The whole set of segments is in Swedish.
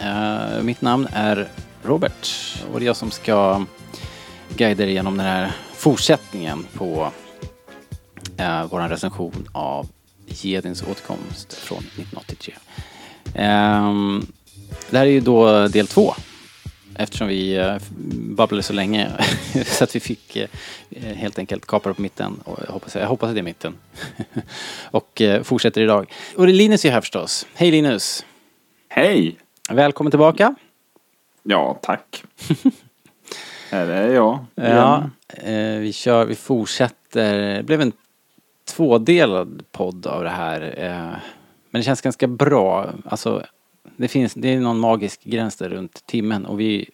Uh, mitt namn är Robert och det är jag som ska guida er genom den här fortsättningen på eh, uh, vår recension av Jedins återkomst från 1983. Eh, det här är ju då del två eftersom vi uh, babblade så länge så att vi fick helt enkelt kapa på mitten. Och jag, hoppas, jag hoppas att det är mitten. och fortsätter idag. Och Linus är här förstås. Hej Linus! Hej! Välkommen tillbaka. Ja, tack. Här är jag. Ja, eh, vi kör, vi fortsätter. Det blev en tvådelad podd av det här. Eh, men det känns ganska bra. Alltså, det finns, det är någon magisk gräns där runt timmen och vi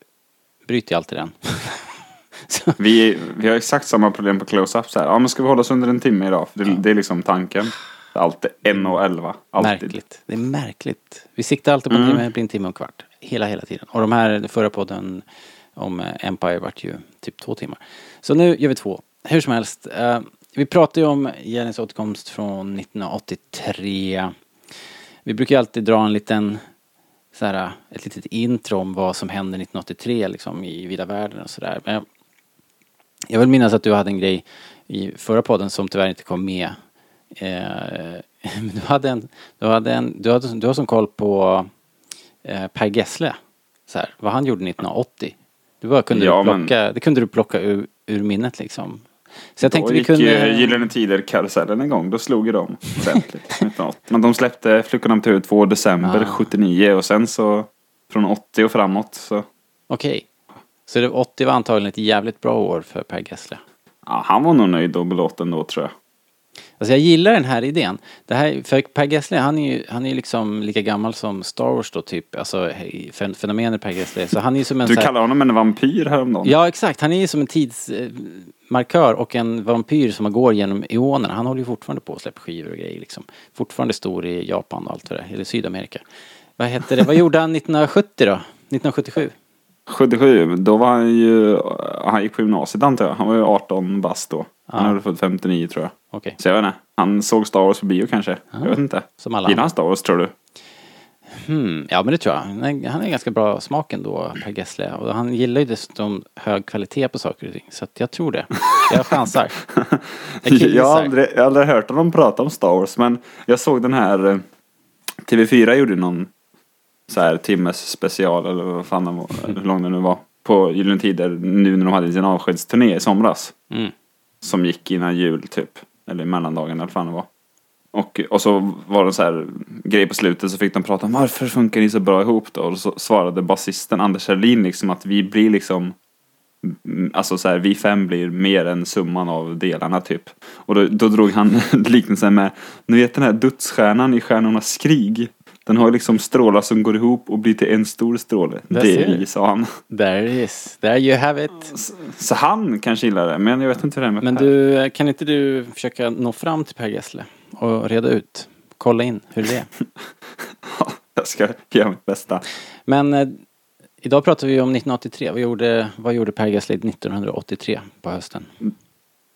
bryter ju alltid den. Så, Vi, vi har exakt samma problem på close-ups här. Ja, men ska vi hålla oss under en timme idag? För det, det är liksom tanken. Alltid 1.11. Alltid. märkligt. Det är märkligt. Vi siktar alltid på en Mm. timme, det blir en timme och en kvart. Hela, hela tiden. Och de här, förra podden om eh, Empire vart ju typ två timmar. Så nu gör vi två. Hur som helst. eh, vi pratade ju om Jennys återkomst från 1983. Vi brukar ju alltid dra en liten så här, ett litet intro om vad som hände 1983 liksom i vida världen och sådär. Men jag, jag vill minnas att du hade en grej i förra podden som tyvärr inte kom med. Eh, men du hade en, du hade en, du hade, du har som koll på eh, Per Gessle. Så här, vad han gjorde 1980. Du bara kunde Ja, du men- plocka, det kunde du plocka ur, ur minnet liksom. Så jag tänkte Då vi gick kunde... ju Gyllene Tider-karusellen igång. Då slog ju de ordentligt. 1980. Men de släppte Flickorna på TV2 december Ah. 79 och sen så från 80 och framåt så. Okej. Så det, 80 var antagligen ett jävligt bra år för Per Gessle. Ja, han var nog nöjd och belåten då tror jag. Alltså jag gillar den här idén. Det här, för Per Gessle, han är ju han är liksom lika gammal som Star Wars då typ. Alltså fenomenet Per Gessle. Så han är som en Du här, kallade honom en vampyr häromdagen. Ja exakt, han är ju som en tidsmarkör och en vampyr som går genom eonerna. Han håller ju fortfarande på att släppa skivor och grejer liksom. Fortfarande stor i Japan och allt det är, eller Sydamerika. Vad hette det, vad gjorde han 1970 då? 1977? 77, då var han ju, han gick på gymnasiet antar jag. Han var ju 18 bast då. Han Ja. hade fått 59 tror jag. Okej, Så jag vet inte. Han såg Star Wars på bio kanske. Jag vet inte. som alla Gillar han Star Wars tror du? Hmm, ja men det tror jag. Han är, han är ganska bra smak ändå, Per Gessle. Och han gillar ju dessutom hög kvalitet på saker och ting. Så att jag tror det. Jag chansar. Jag Jag har, aldrig, jag har aldrig hört honom prata om Star Wars men jag såg den här eh, TV4 gjorde någon så här timmes special eller vad fan den var, hur lång den nu var. På Gyllene Tider nu när de hade sin avskedsturné i somras. Mm. Som gick innan jul typ. Eller i mellandagen eller vad fan det var. Och, och så var det så här grej på slutet så fick de prata om varför funkar ni så bra ihop då? Och så svarade basisten Anders Herlin liksom att vi blir liksom mm, Alltså så här, vi fem blir mer än summan av delarna typ. Och då, då drog han liknelsen med, ni vet den här dödsstjärnan i Stjärnornas krig. Den har liksom strålar som går ihop och blir till en stor stråle. Det vi, sa han. There it is. There you have it. Så, så han kanske gillar det, men jag vet inte hur det är med Men Per. du, kan inte du försöka nå fram till Per Gessle och reda ut? Kolla in hur det är. Jag ska göra mitt bästa. Men eh, idag pratar vi om 1983. Vad gjorde, vad gjorde Per Gessle 1983 på hösten?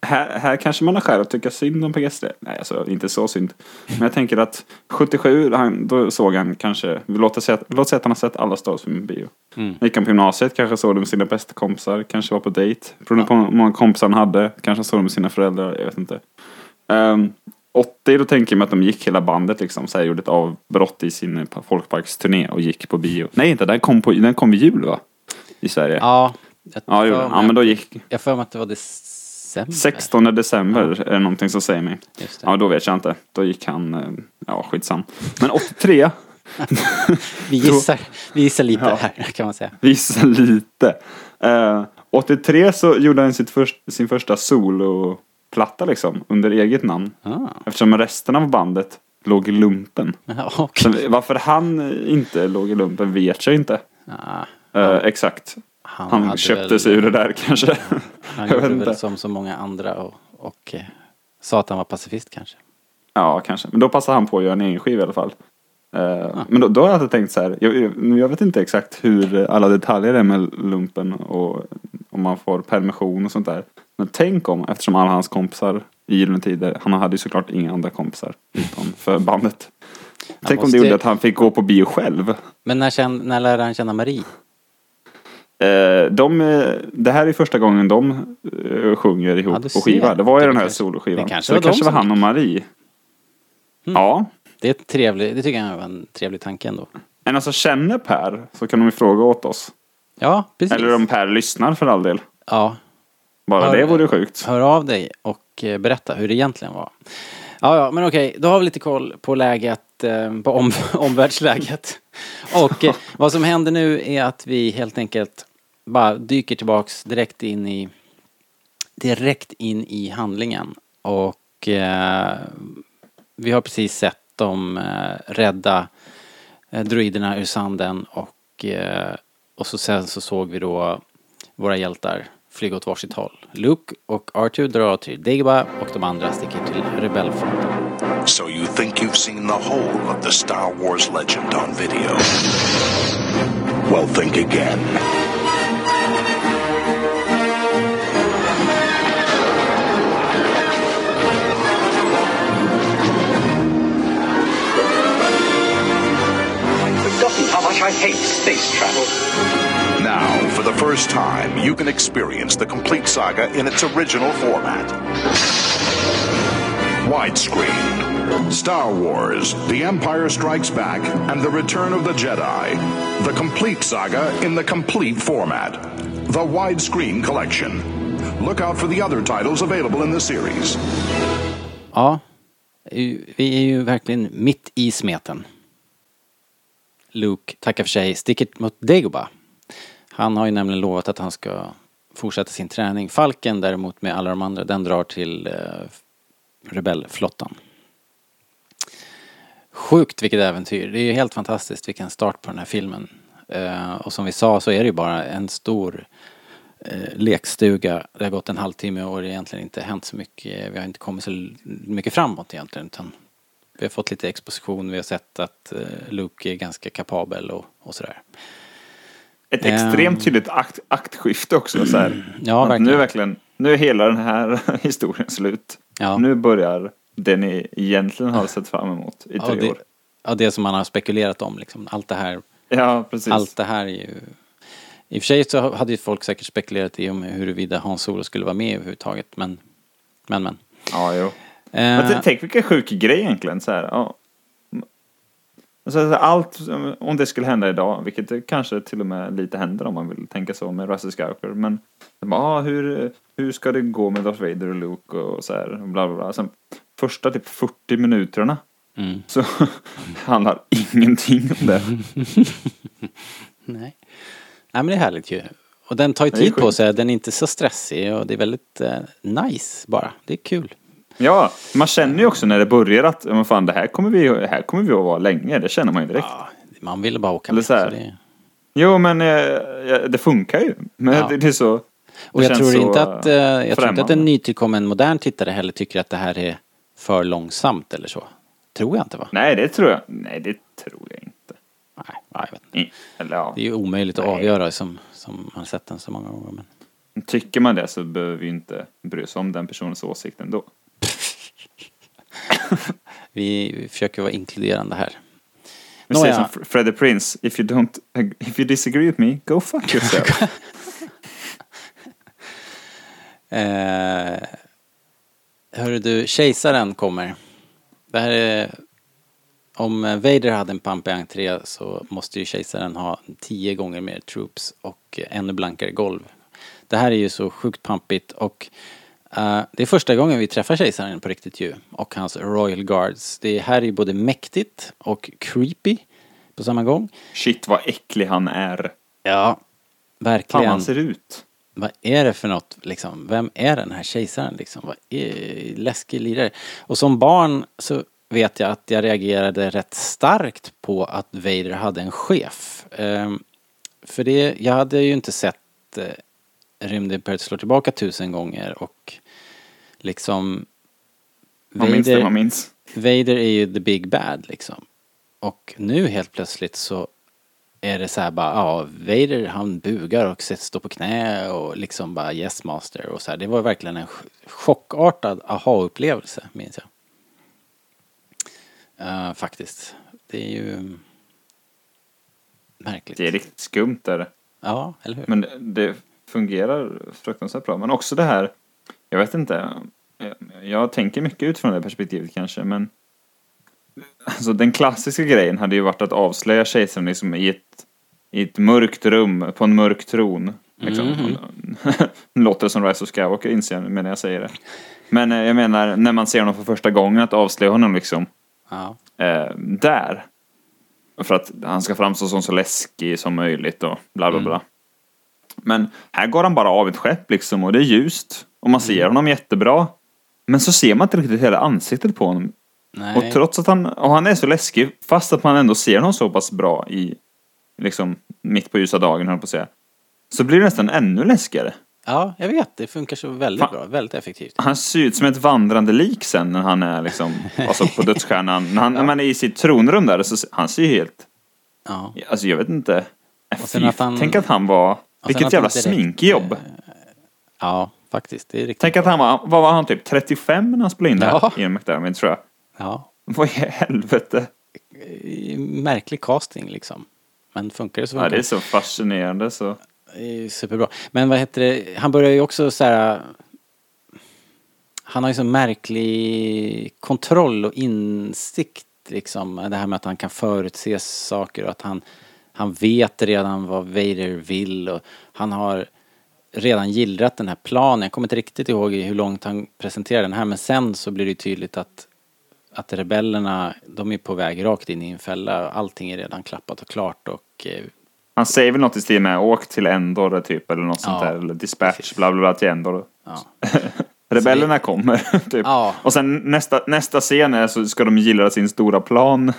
Här, här kanske man har skäl att tycka synd om Per Gessle. Nej, alltså inte så synd. Men jag tänker att 77, han, då såg han kanske, låt säga, låt säga att han har sett alla Star Wars film på bio. Mm. Gick han på gymnasiet, kanske såg det med sina bästa kompisar, kanske var på dejt. Beroende på hur många kompisar han hade, kanske såg det med sina föräldrar, jag vet inte. Um, 80, då tänker jag mig att de gick hela bandet liksom, så här, gjorde ett avbrott i sin folkparksturné och gick på bio. Nej, inte, den kom, på, den kom vid jul va? I Sverige. Ja, jag Ja, det mig ja men då gick Jag för mig att det var december. 16 december är det någonting som säger mig. Ja, då vet jag inte. Då gick han, eh, ja skitsam. Men 83, Vi gissar, vi gissar lite Ja. här kan man säga. vissa lite. Eh, 83 så gjorde han sitt först, sin första soloplatta liksom, under eget namn. Ah. Eftersom resten av bandet låg i lumpen. Ja. Så varför han inte låg i lumpen vet jag inte. Ja, Eh, exakt. Han, Han köpte väl, sig ur det där kanske. Han gjorde väl som så många andra och, och eh, sa att han var pacifist kanske. Ja, kanske. Men då passade han på att göra en egen skiva i alla fall. Eh, Ja. Men då, då har jag tänkt så här. Jag, jag, vet inte exakt hur alla detaljer är med lumpen och om man får permission och sånt där. Men tänk om, eftersom alla hans kompisar i Gyllene Tider, han hade ju såklart inga andra kompisar utom för bandet. Tänk om måste- det gjorde att han fick gå på bio själv. Men när, känn, när lärde han känna Marie? Eh, de, eh, det här är första gången de eh, sjunger ihop Ja, på skiva. Det var ju Det den här kanske- soloskivan. det kanske Så det var de kanske var han och Marie. Mm. Ja. Det är ett trevligt, det tycker jag var en trevlig tanke ändå. Men alltså känner Per så kan de ju fråga åt oss. Ja, precis. Eller om Per lyssnar för all del. Ja, Bara Hör- det vore sjukt. hör av dig och berätta hur det egentligen var. Ja, ja, men okej, då har vi lite koll på läget, på om, omvärldsläget. Och vad som händer nu är att vi helt enkelt bara dyker tillbaks direkt in i direkt in i handlingen. Och eh, vi har precis sett dem eh, rädda eh, druiderna ur sanden och, eh, och så sen så såg vi då våra hjältar flyga åt varsitt håll. Luke och Arthur drar till Dagobah och de andra sticker till rebellfronten. So you think you've seen the whole of the Star Wars legend on video? Well, think again. Hate space travel. Now, for the first time, you can experience the complete saga in its original format. Widescreen. Star Wars, The Empire Strikes Back, and The Return of the Jedi. The complete saga in the complete format. The Widescreen Collection. Look out for the other titles available in the series. Ja, vi är ju verkligen mitt i smeten. Luke tackar för sig, sticker mot Dagobah. Han har ju nämligen lovat att han ska fortsätta sin träning. Falken däremot med alla de andra, den drar till eh, rebellflottan. Sjukt vilket äventyr. Det är ju helt fantastiskt vilken start på den här filmen. Eh, och som vi sa så är det ju bara en stor eh, lekstuga. Det har gått en halvtimme och det har egentligen inte hänt så mycket. Vi har inte kommit så mycket framåt egentligen. Utan vi har fått lite exposition. Vi har sett att eh, Luke är ganska kapabel och, och sådär. Ett extremt tydligt akt, aktskifte också. Så här. Ja, verkligen. Nu är verkligen, nu är hela den här historien slut. Ja. Nu börjar det ni egentligen har sett fram emot i Ja, tre det, år. ja, det som man har spekulerat om liksom. Allt det här Ja, precis. Allt det här är ju... I och för sig så hade ju folk säkert spekulerat i om huruvida Hans Solo skulle vara med överhuvudtaget, men... Men, men. Ja, jo. Eh, Men t- tänk vilken sjuk grej egentligen. Så här, ja. alltså, allt, om det skulle hända idag, vilket det kanske till och med lite händer om man vill tänka så med Russell Skywalker. Men bara, ah, hur, hur ska det gå med Darth Vader och Luke och så här, bla bla bla. Sen, första typ 40 minuterna mm. så handlar ingenting om det. Nej. Nej men det är härligt ju. Och den tar ju tid på sig, den är inte så stressig och det är väldigt eh, nice bara. Det är kul. Ja, man känner ju också när det börjar att, men fan det här kommer vi, här kommer vi att vara länge. Det känner man ju direkt. Ja, man ville bara åka Eller med. så här. Så det... Jo, men eh, det funkar ju. Men Ja. det, det är så... Och jag tror, inte att, eh, jag tror inte att en nytillkommen modern tittare heller tycker att det här är för långsamt eller så. Tror jag inte va? Nej, det tror jag. Nej, det tror jag inte. Nej, jag vet inte. Eller ja, Det är ju omöjligt att Nej. avgöra som, som man sett den så många gånger. Men... tycker man det så behöver vi inte bry sig om den personens åsikt ändå. Vi, försöker vara inkluderande här. Vi säger som Fr- Freddie Prince, if you don't, if you disagree with me, go fuck yourself. Eh, hörru du, kejsaren kommer. Det här är, om Vader hade en pampig entré så måste ju kejsaren ha tio gånger mer troops och ännu blankare golv. Det här är ju så sjukt pampigt och eh, det är första gången vi träffar kejsaren på riktigt ju. Och hans Royal Guards. Det här är ju både mäktigt och creepy på samma gång. Shit vad äcklig han är. Ja, Fan verkligen. han ser ut. Vad är det för något liksom? Vem är den här kejsaren liksom? Vad är läskig lirare? Och som barn så vet jag att jag reagerade rätt starkt på att Vader hade en chef. Ehm, För det, jag hade ju inte sett eh, Rymdimperiet slår tillbaka tusen gånger och liksom Man minns det man minns. Vader är ju the big bad liksom. Och nu helt plötsligt så är det så här bara, ja, Vader han bugar och står på knä och liksom bara yes master och så här. Det var verkligen en ch- chockartad aha-upplevelse, minns jag. Eh, faktiskt. Det är ju märkligt. Det är riktigt skumt där. Ja, eller hur? Men det, det fungerar fruktansvärt bra. Men också det här, jag vet inte, jag, jag tänker mycket utifrån det perspektivet kanske, men alltså den klassiska grejen hade ju varit att avslöja kejsaren liksom i ett, i ett mörkt rum, på en mörk tron. Liksom. Mhm. Låter som Rise of Skywalker inser jag när jag säger det. Men eh, jag menar, när man ser honom för första gången, att avslöja honom liksom Ja. eh, där. För att han ska framstå som så läskig som möjligt och bla bla bla. Men här går han bara av ett skepp liksom och det är ljust. Och man ser honom jättebra. Men så ser man inte riktigt hela ansiktet på honom. Nej. Och trots att han, och han är så läskig, fast att man ändå ser honom så pass bra i, liksom, mitt på ljusa dagen höll på att säga. Så blir det nästan ännu läskigare. Ja, jag vet. Det funkar så väldigt Fan. bra. Väldigt effektivt. Han ser ut som ett vandrande lik sen när han är liksom, alltså på dödsstjärnan. När, han, när man är i sitt tronrum där, så han ser ju helt Ja. Alltså jag vet inte. Fy, att han- Tänk att han var... Vilket han jävla direkt, sminkjobb. Ja, faktiskt. Det är riktigt Tänk att han var, vad var han typ 35 när han spelade in det Ja. Ian McDermott tror jag. Ja. Vad i helvete? Eh, Märklig casting liksom. Men funkar det så Ja, funkar det är så fascinerande så. Det superbra. Men vad heter det, han börjar ju också så här. Han har ju så märklig kontroll och insikt liksom. Det här med att han kan förutse saker och att han, han vet redan vad Vader vill och han har redan gillrat den här planen. Jag kommer inte riktigt ihåg hur långt han presenterade den här men sen så blir det tydligt att att rebellerna, de är på väg rakt in i en fälla. Allting är redan klappat och klart och eh, Han säger väl något i stil med åk till Endor typ eller något sånt Ja, där. Eller dispatch precis. bla bla bla till Endor. ja. Rebellerna kommer typ. Ja. Och sen nästa, nästa scen är så ska de gilla sin stora plan.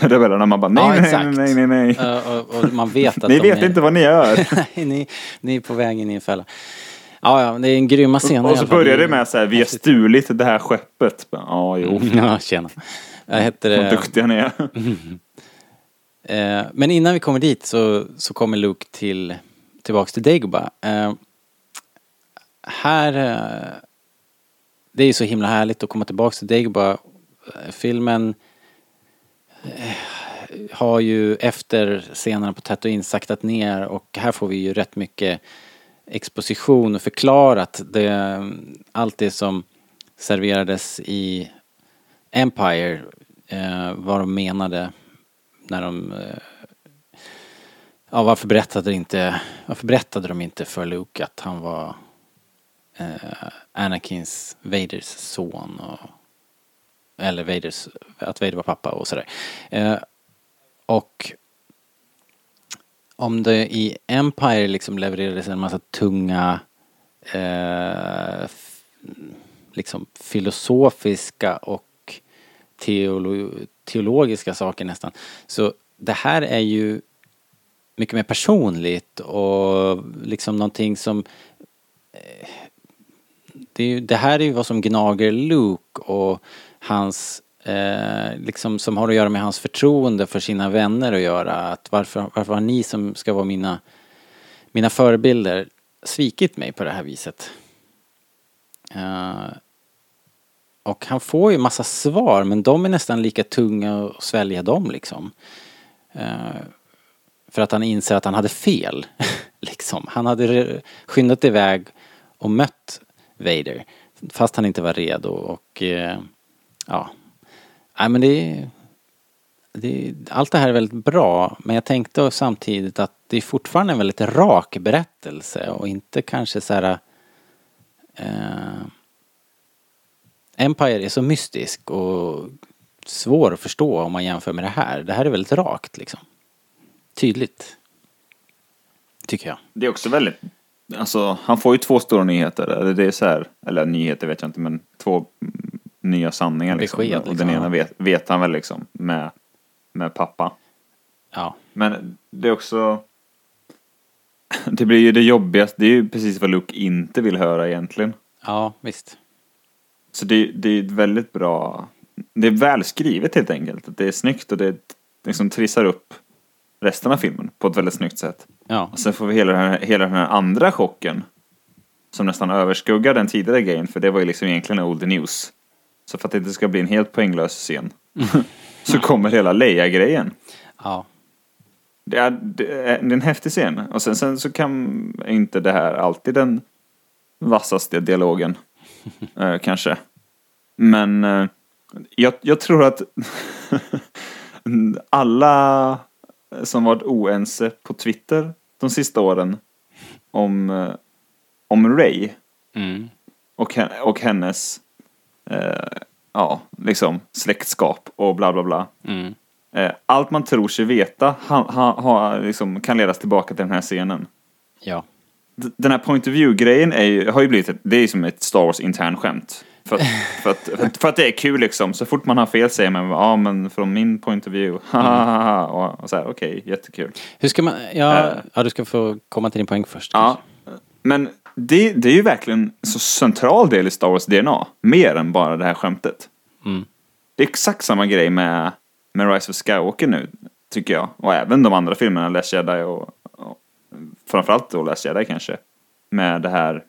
Rebellerna man bara nej Ja, nej nej nej nej. Eh, och, och man vet att Ni vet är... inte vad ni gör. Ni, ni är på väg in i en fälla. Ja, ja, det är en grymma scener. Och i så börjar det med så här, vi har stulit det här skeppet. Ja, jo. Ja, tjena. Jag heter Vad det. duktiga ni är. Eh, men innan vi kommer dit så, så kommer Luke till, tillbaks till Dagobah. Eh, här, eh, det är ju så himla härligt att komma tillbaks till Dagobah. Eh, Filmen eh, har ju efter scenerna på Tatooine saktat ner och här får vi ju rätt mycket exposition och förklarat det, allt det som serverades i Empire, eh, vad de menade när de eh, Ja, varför berättade, inte, varför berättade de inte för Luke att han var eh, Anakins, Vaders son och eller Vaders, att Vader var pappa och sådär. Eh, och om det i Empire liksom levererades en massa tunga eh, liksom filosofiska och teolo teologiska saker nästan. Så det här är ju mycket mer personligt och liksom någonting som eh, det, är ju, det här är ju vad som gnager Luke och hans eh, liksom som har att göra med hans förtroende för sina vänner att göra. Att varför, varför har ni som ska vara mina, mina förebilder svikit mig på det här viset? Eh, och han får ju massa svar men de är nästan lika tunga att svälja dem liksom. Eh, för att han inser att han hade fel. liksom. Han hade skyndat iväg och mött Vader. Fast han inte var redo och eh, ja. Nej men det är, det är, allt det här är väldigt bra men jag tänkte samtidigt att det är fortfarande en väldigt rak berättelse och inte kanske så här eh, Empire är så mystisk och svår att förstå om man jämför med det här. Det här är väldigt rakt liksom. Tydligt. Tycker jag. Det är också väldigt, alltså han får ju två stora nyheter. Eller det är så här, eller nyheter vet jag inte men två nya sanningar liksom. Besked, Och liksom, den ja. ena vet, vet han väl liksom med, med pappa. Ja. Men det är också, det blir ju det jobbigaste, det är ju precis vad Luke inte vill höra egentligen. Ja, visst. Så det, det är ett väldigt bra, det är välskrivet helt enkelt. Det är snyggt och det liksom trissar upp resten av filmen på ett väldigt snyggt sätt. Ja, Och sen får vi hela den, här, hela den här andra chocken. Som nästan överskuggar den tidigare grejen, för det var ju liksom egentligen old news. Så för att det inte ska bli en helt poänglös scen. så kommer hela Leia-grejen. ja. Det är, det, är, en häftig scen. Och sen, sen så kan inte det här alltid den vassaste dialogen. eh, kanske. Men eh, jag, jag tror att alla som varit oense på Twitter de sista åren om, eh, om Ray Mm. och, och hennes eh, ja, liksom släktskap och bla bla bla. Mm. Eh, allt man tror sig veta ha, ha, ha, liksom, kan ledas tillbaka till den här scenen. Ja. D- Den här point of view-grejen har ju blivit ett, det är som ett Star Wars intern skämt. För, att- för, att, för, att, för att det är kul liksom. Så fort man har fel säger man ja men från min point of view, hahaha. Och, och så här, okej, jättekul. Hur ska man, ja, Eh. ja, du ska få komma till din poäng först. Ja, men det, det är ju verkligen en så central del i Star Wars DNA. Mer än bara det här skämtet. Mm. Det är exakt samma grej med, med Rise of Skywalker nu, tycker jag. Och även de andra filmerna, Last Jedi och, och framförallt då Last Jedi kanske. Med det här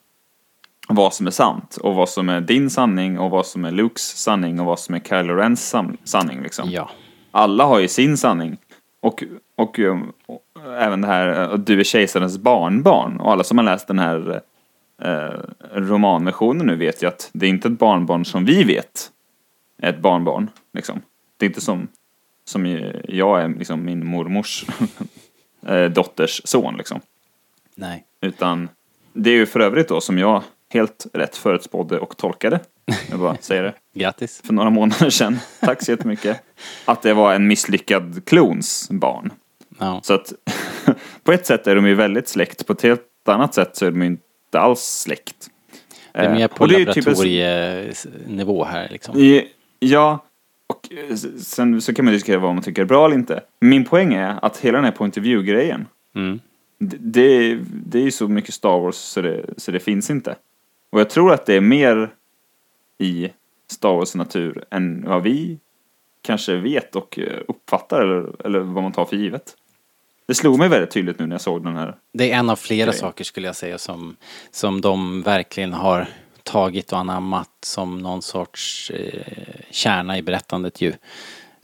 vad som är sant och vad som är din sanning och vad som är Lukes sanning och vad som är Kylo Rens sanning liksom. Ja. Alla har ju sin sanning. Och, och, um, och även det här, uh, du är kejsarens barnbarn. Och alla som har läst den här eh, romanversionen nu vet ju att det är inte ett barnbarn som vi vet är ett barnbarn. Liksom. Det är inte som, som jag är liksom min mormors eh, dotters son liksom. Nej. Utan det är ju för övrigt då som jag helt rätt förutspådde och tolkade. Jag bara säger det Grattis. för några månader sedan. Tack så jättemycket. Att det var en misslyckad klons barn. Ja. Så att på ett sätt är de ju väldigt släkt, på ett helt annat sätt så är de ju inte alls släkt. Det är mer Eh, på typ en- laboratorienivå här liksom. Ja, och eh, sen så kan man diskutera vad man tycker är bra eller inte. Min poäng är att hela den här point of view-grejen, Mm. det, det, det är ju så mycket Star Wars så det, så det finns inte. Och jag tror att det är mer i Star Wars natur än vad vi kanske vet och eh, uppfattar eller, eller vad man tar för givet. Det slog mig väldigt tydligt nu när jag såg den här. Det är en av flera Okej. saker skulle jag säga som, som de verkligen har tagit och anammat som någon sorts eh, kärna i berättandet ju.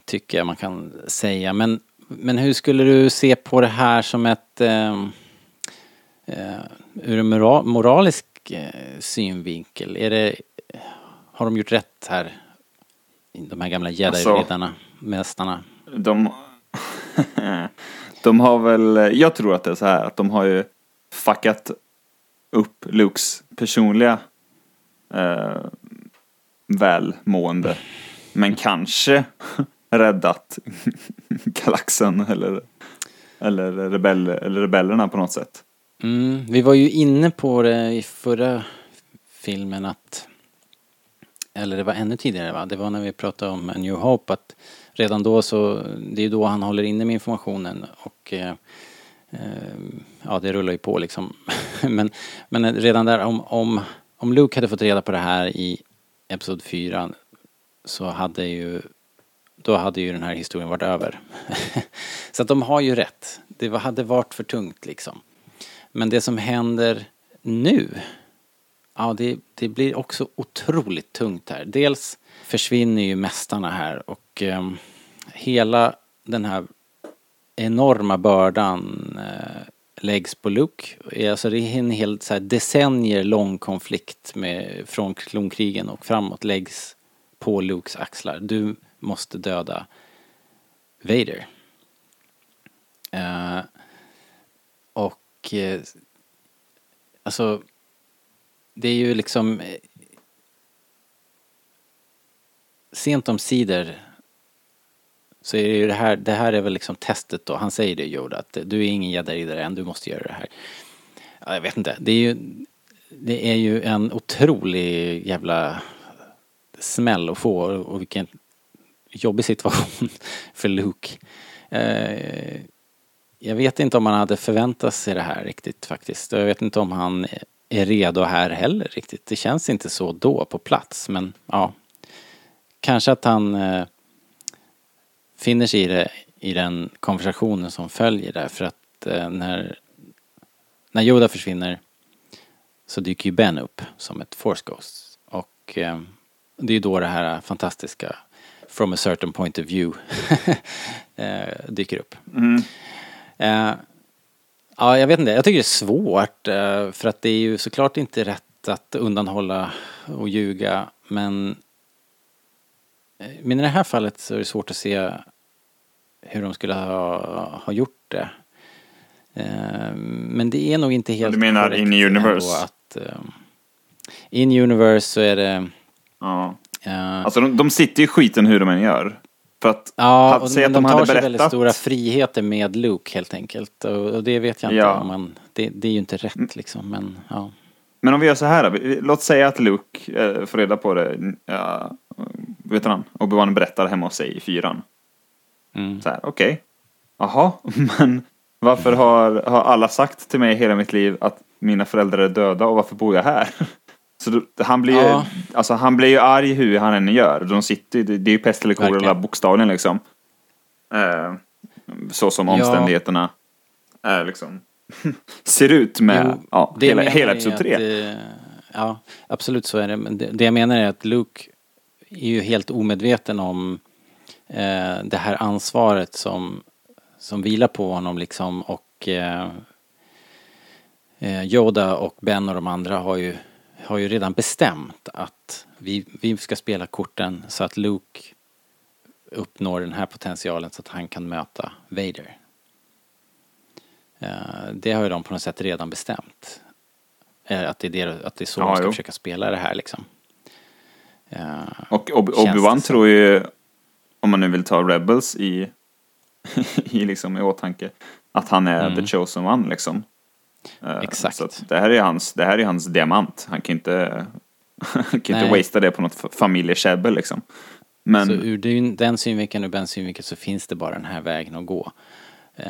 Tycker jag man kan säga. Men, men hur skulle du se på det här som ett eh, eh, ur en mora, moralisk eh, synvinkel? Är det, har de gjort rätt här? De här gamla jedi-riddarna, mästarna. De, de har väl, jag tror att det är så här att de har ju fuckat upp Lukes personliga eh, välmående. Men kanske räddat galaxen eller, eller, rebell, eller rebellerna på något sätt. Mm, vi var ju inne på det i förra filmen att eller det var ännu tidigare va? Det var när vi pratade om A New Hope att redan då så, det är ju då han håller inne med informationen och eh, eh, ja det rullar ju på liksom. men, men redan där om, om, om Luke hade fått reda på det här i Episod 4 så hade ju då hade ju den här historien varit över. så att de har ju rätt. Det hade varit för tungt liksom. Men det som händer nu, ja det, det blir också otroligt tungt här. Dels försvinner ju mästarna här och eh, hela den här enorma bördan eh, läggs på Luke. Alltså det är en hel så här, decennier lång konflikt med, från klonkrigen och framåt läggs på Lukes axlar. Du måste döda Vader. Eh, och eh, alltså det är ju liksom eh, sent om sidor så är det ju det här, det här är väl liksom testet då. Han säger det Yoda att du är ingen jedi än, du måste göra det här. Ja, jag vet inte, det är ju det är ju en otrolig jävla smäll att få och vilken jobbig situation för Luke. Eh, jag vet inte om han hade förväntat sig det här riktigt faktiskt. Jag vet inte om han eh, är redo här heller riktigt. Det känns inte så då på plats men ja. Kanske att han eh, finner sig i det i den konversationen som följer där för att eh, när, när Yoda försvinner så dyker ju Ben upp som ett Force Ghost. Och eh, det är ju då det här fantastiska From a certain point of view eh, dyker upp. Eh, ja, jag vet inte, jag tycker det är svårt eh, för att det är ju såklart inte rätt att undanhålla och ljuga men eh, men i det här fallet så är det svårt att se hur de skulle ha, ha gjort det. Eh, Men det är nog inte helt Du menar in universe? Att, in universe så är det... Ja. eh, Alltså de, de sitter i skiten hur de än gör. För att, Ja, och, men att de de tar hade sig väldigt berättat- stora friheter med Luke helt enkelt. Och, och det vet jag inte Ja. om man... Det, det är ju inte rätt liksom, men ja. Men om vi gör så här då. Låt säga att Luke eh, får reda på det. Ja, vet han? Obi-Wan berättar hemma hos sig i fyran. Mm. Så här, okej. Jaha, men varför har, har alla sagt till mig hela mitt liv att mina föräldrar är döda och varför bor jag här? Så då, han blir ju, Ja. alltså han blir ju arg hur han än gör. De sitter, det, det är ju pest eller kolera bokstavligen liksom. Eh, så som Ja. omständigheterna är liksom. ser ut med Jo, ja, hela, hela episod är tre. att, ja, absolut så är det. Men det, det jag menar är att Luke är ju helt omedveten om eh, det här ansvaret som, som vilar på honom liksom och eh, eh, Yoda och Ben och de andra har ju, har ju redan bestämt att vi, vi ska spela korten så att Luke uppnår den här potentialen så att han kan möta Vader. Eh, Det har ju de på något sätt redan bestämt. Eh, Att det är, det, att det är så Ja, de ska jo. försöka spela det här liksom. Eh, Och Ob- Obi-Wan tror ju, om man nu vill ta Rebels i, i, liksom, i åtanke, att han är Mm. the chosen one liksom. Eh, Exakt. Så det här är hans, det här är hans diamant. Han kan inte, han kan inte wastea det på något fa- familjekäbbel liksom. Men Så ur den- den synvinkeln och Bens synvinkel så finns det bara den här vägen att gå. Eh,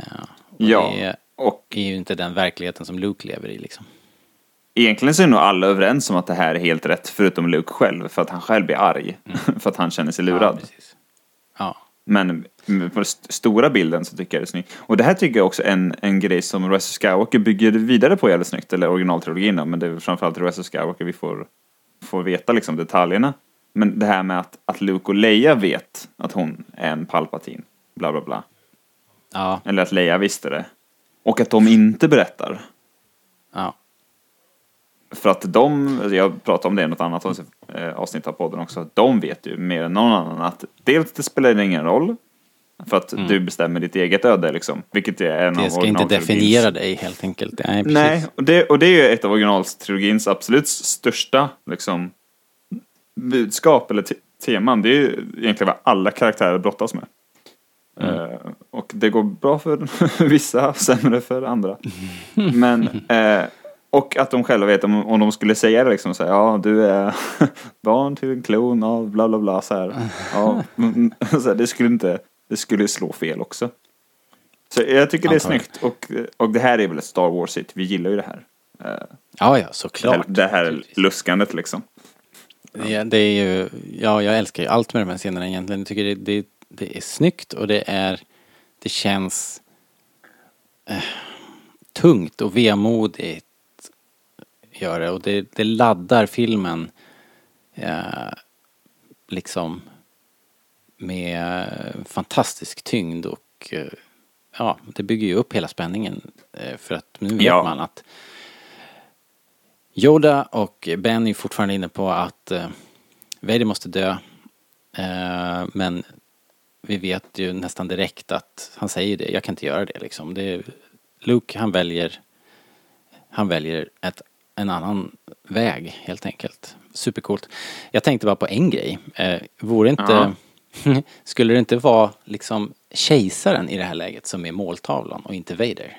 och Ja, Det och är ju inte den verkligheten som Luke lever i liksom. egentligen så är nog alla överens om att det här är helt rätt, förutom Luke själv, för att han själv blir arg. för att han känner sig Ja, lurad. precis. Ja, Men på den st- stora bilden så tycker jag det är snyggt. Och det här tycker jag också är en, en grej som Rise of Skywalker bygger vidare på jävligt snyggt, eller originaltrilogin då, men det är framförallt Rise of Skywalker vi får, får veta liksom detaljerna. Men det här med att, att Luke och Leia vet att hon är en Palpatine, bla bla bla. ja, Eller att Leia visste det. Och att de inte berättar. ja. För att de, jag pratade om det i något annat avsnitt- eh, avsnitt av podden också, de vet ju mer än någon annan att dels det spelar ingen roll, för att du bestämmer ditt eget öde liksom, vilket är en av Mm. Det ska inte definiera dig helt enkelt. Nej, precis. Nej, och det, och det är ju ett av originaltrilogins absolut största liksom, budskap eller te teman. Det är ju egentligen vad alla karaktärer brottas med. Mm. Eh, och det går bra för vissa, sämre för andra. Men, eh, och att de själva vet om, om de skulle säga det liksom så här, ja du är barn till en klon av bla bla bla så här. Ja, mm, så här det skulle inte, det skulle slå fel också. Så jag tycker det är Antagligen. snyggt och, och det här är väl ett Star Wars-igt, vi gillar ju det här. Eh, Ja, ja, såklart. det här Naturligtvis. luskandet liksom. Det, det är ju, ja, jag älskar ju allt med de här scenerna egentligen. Jag tycker det, det, det är snyggt och det är, det känns eh, tungt och vemodigt gör det och det, det laddar filmen eh, liksom med fantastisk tyngd och eh, ja, det bygger ju upp hela spänningen eh, för att nu vet Ja. man att Yoda och Ben är fortfarande inne på att eh, Vader måste dö. Eh, men vi vet ju nästan direkt att han säger det, jag kan inte göra det liksom. Det är, Luke han väljer han väljer ett, en annan väg helt enkelt. Supercoolt. Jag tänkte bara på en grej. Eh, vore inte, skulle det inte vara liksom kejsaren i det här läget som är måltavlan och inte Vader?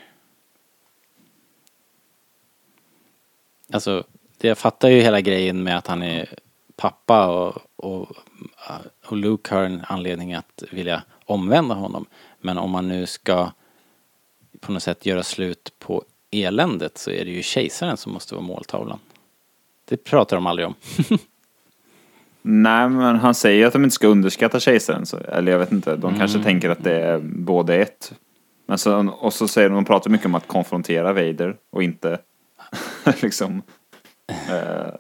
Alltså, det- jag fattar ju hela grejen med att han är pappa och, och, och Luke har en anledning att vilja omvända honom. Men om man nu ska på något sätt göra slut på eländet så är det ju kejsaren som måste vara måltavlan. Det pratar de aldrig om. Nej, men han säger att de inte ska underskatta kejsaren. Så, eller jag vet inte, de Mm. kanske tänker att det är både ett. Men så, och så säger de, de pratar mycket om att konfrontera Vader och inte liksom eh,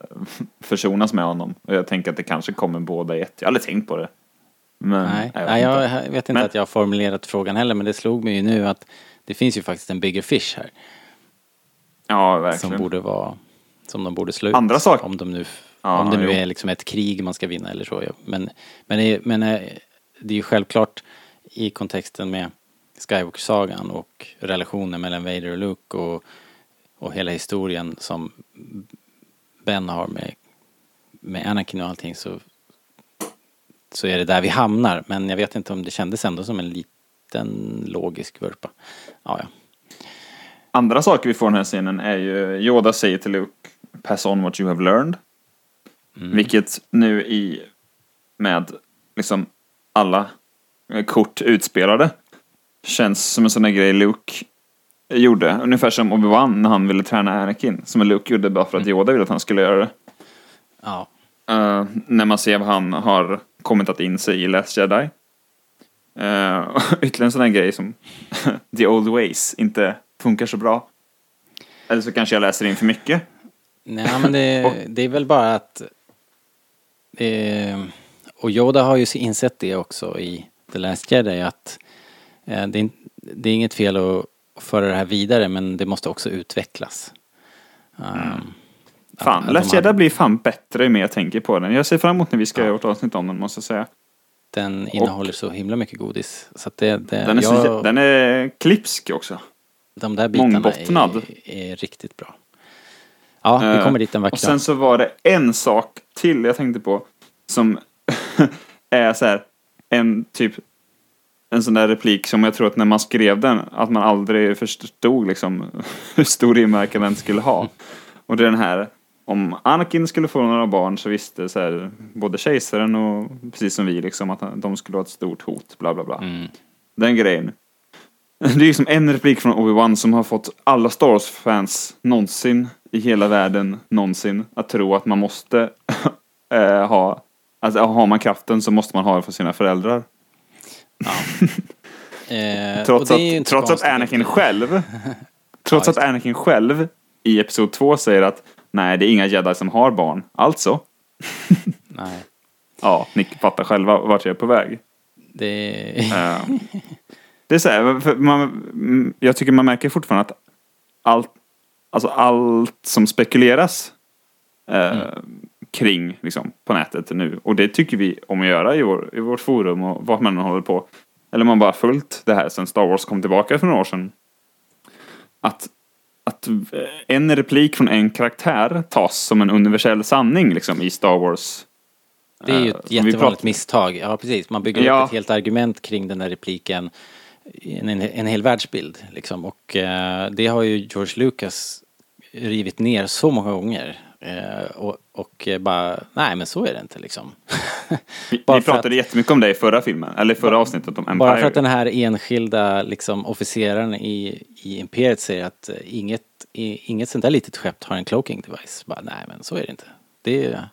försonas med honom. Och jag tänker att det kanske kommer båda i ett. Jag har aldrig tänkt på det. Men, Nej, jag vet Nej jag, inte. vet inte Men- att jag har formulerat frågan heller men det slog mig ju nu att det finns ju faktiskt en bigger fish här. Ja, Som verkligen. borde vara, som de borde slå ut. Andra saker. Om, de nu, Ja, om det nu jo. är liksom ett krig man ska vinna eller så. Men, men, det, men eh, det är ju självklart i kontexten med Skywalker-sagan och relationen mellan Vader och Luke och, och hela historien som Ben har med, med Anakin och allting så, så är det där vi hamnar. Men jag vet inte om det kändes ändå som en liten logisk vurpa. Ja, ja. Andra saker vi får i den här scenen är ju Yoda säger till Luke Pass on what you have learned. Mm. Vilket nu i med liksom alla eh, kort utspelade känns som en sån där grej Luke gjorde. Ungefär som Obi-Wan när han ville träna Anakin. Som Luke gjorde bara för att Yoda ville att han skulle göra det. ja. Eh, när man ser vad han har kommit att in sig i Last Jedi. Uh, ytterligare en sån här grej som The Old Ways inte funkar så bra. Eller så kanske jag läser in för mycket. Nej men det, det är väl bara att eh, och Yoda har ju insett det också i The Last Jedi att eh, det, är, det är inget fel att föra det här vidare men det måste också utvecklas. Um, Fan, att Last Jedi blir fan bättre ju mer jag tänker på den. Jag ser fram emot när vi ska göra ett avsnitt om den måste jag säga. Den innehåller så himla mycket godis. Så det, det, Den är, så, jag, den är klipsk också. de där bitarna är, är riktigt bra. Ja, vi Eh, kommer dit en vacker Och sen så var det en sak till jag tänkte på. Som är så här en typ en sån där replik som jag tror att när man skrev den att man aldrig förstod liksom hur stor inverkan den skulle ha. Och det är den här om Anakin skulle få några barn så visste så här, både kejsaren och precis som vi liksom att de skulle vara ett stort hot, bla bla bla. Mm. Den grejen. Det är liksom en replik från Obi-Wan som har fått alla Star Wars-fans någonsin i hela världen någonsin att tro att man måste eh, ha, alltså har man kraften så måste man ha det för sina föräldrar. Eh, Trots att, trots att konstigt Anakin att- själv, trots Ja, att Anakin själv i Episod 2 säger att nej, det är inga jedi som har barn. Alltså, Nej, ja, ni fattar själva vart jag är på väg. det Eh, det är så här, för man, jag tycker man märker fortfarande att allt, alltså allt som spekuleras eh, kring liksom, på nätet nu, och det tycker vi om att göra i, vår, i vårt forum och vart man än håller på, eller man bara följt det här sedan Star Wars kom tillbaka för några år sedan. Att, att eh, en replik från en karaktär tas som en universell sanning liksom, i Star Wars. Det är ju Eh, ett vi jättevanligt misstag. Ja, precis. Man bygger Ja. upp ett helt argument kring den där repliken. En, en, en hel världsbild liksom. Och eh, det har ju George Lucas rivit ner så många gånger. Eh, och, och eh, bara, nej men så är det inte liksom. Vi, Bara vi pratade jättemycket om det i förra filmen, eller förra avsnittet om Empire. Bara för att den här enskilda liksom, officeraren i, i Imperiet säger att eh, inget, i, inget sånt där litet skepp har en cloaking device. Bara, nej men så är det inte. Det är,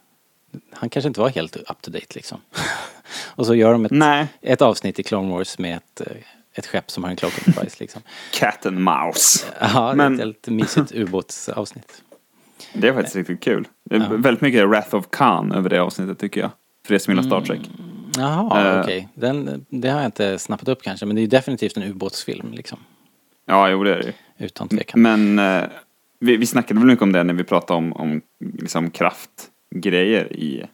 han kanske inte var helt up to date liksom. och så gör de ett, ett avsnitt i Clone Wars med ett, eh, ett skepp som har en cloaking device liksom. Cat and Mouse. Ja, Men- ett helt mysigt ubåtsavsnitt. Det är faktiskt riktigt kul. Det är väldigt mycket Wrath of Khan över det avsnittet tycker jag. För det som gillar Star Trek. Jaha, Eh. okej. Den, det har jag inte snappat upp kanske, men det är definitivt en ubåtsfilm liksom. Ja, jo det är det. Utan tvekan. Men eh, vi, vi snackade väl mycket om det när vi pratade om, om liksom kraftgrejer i,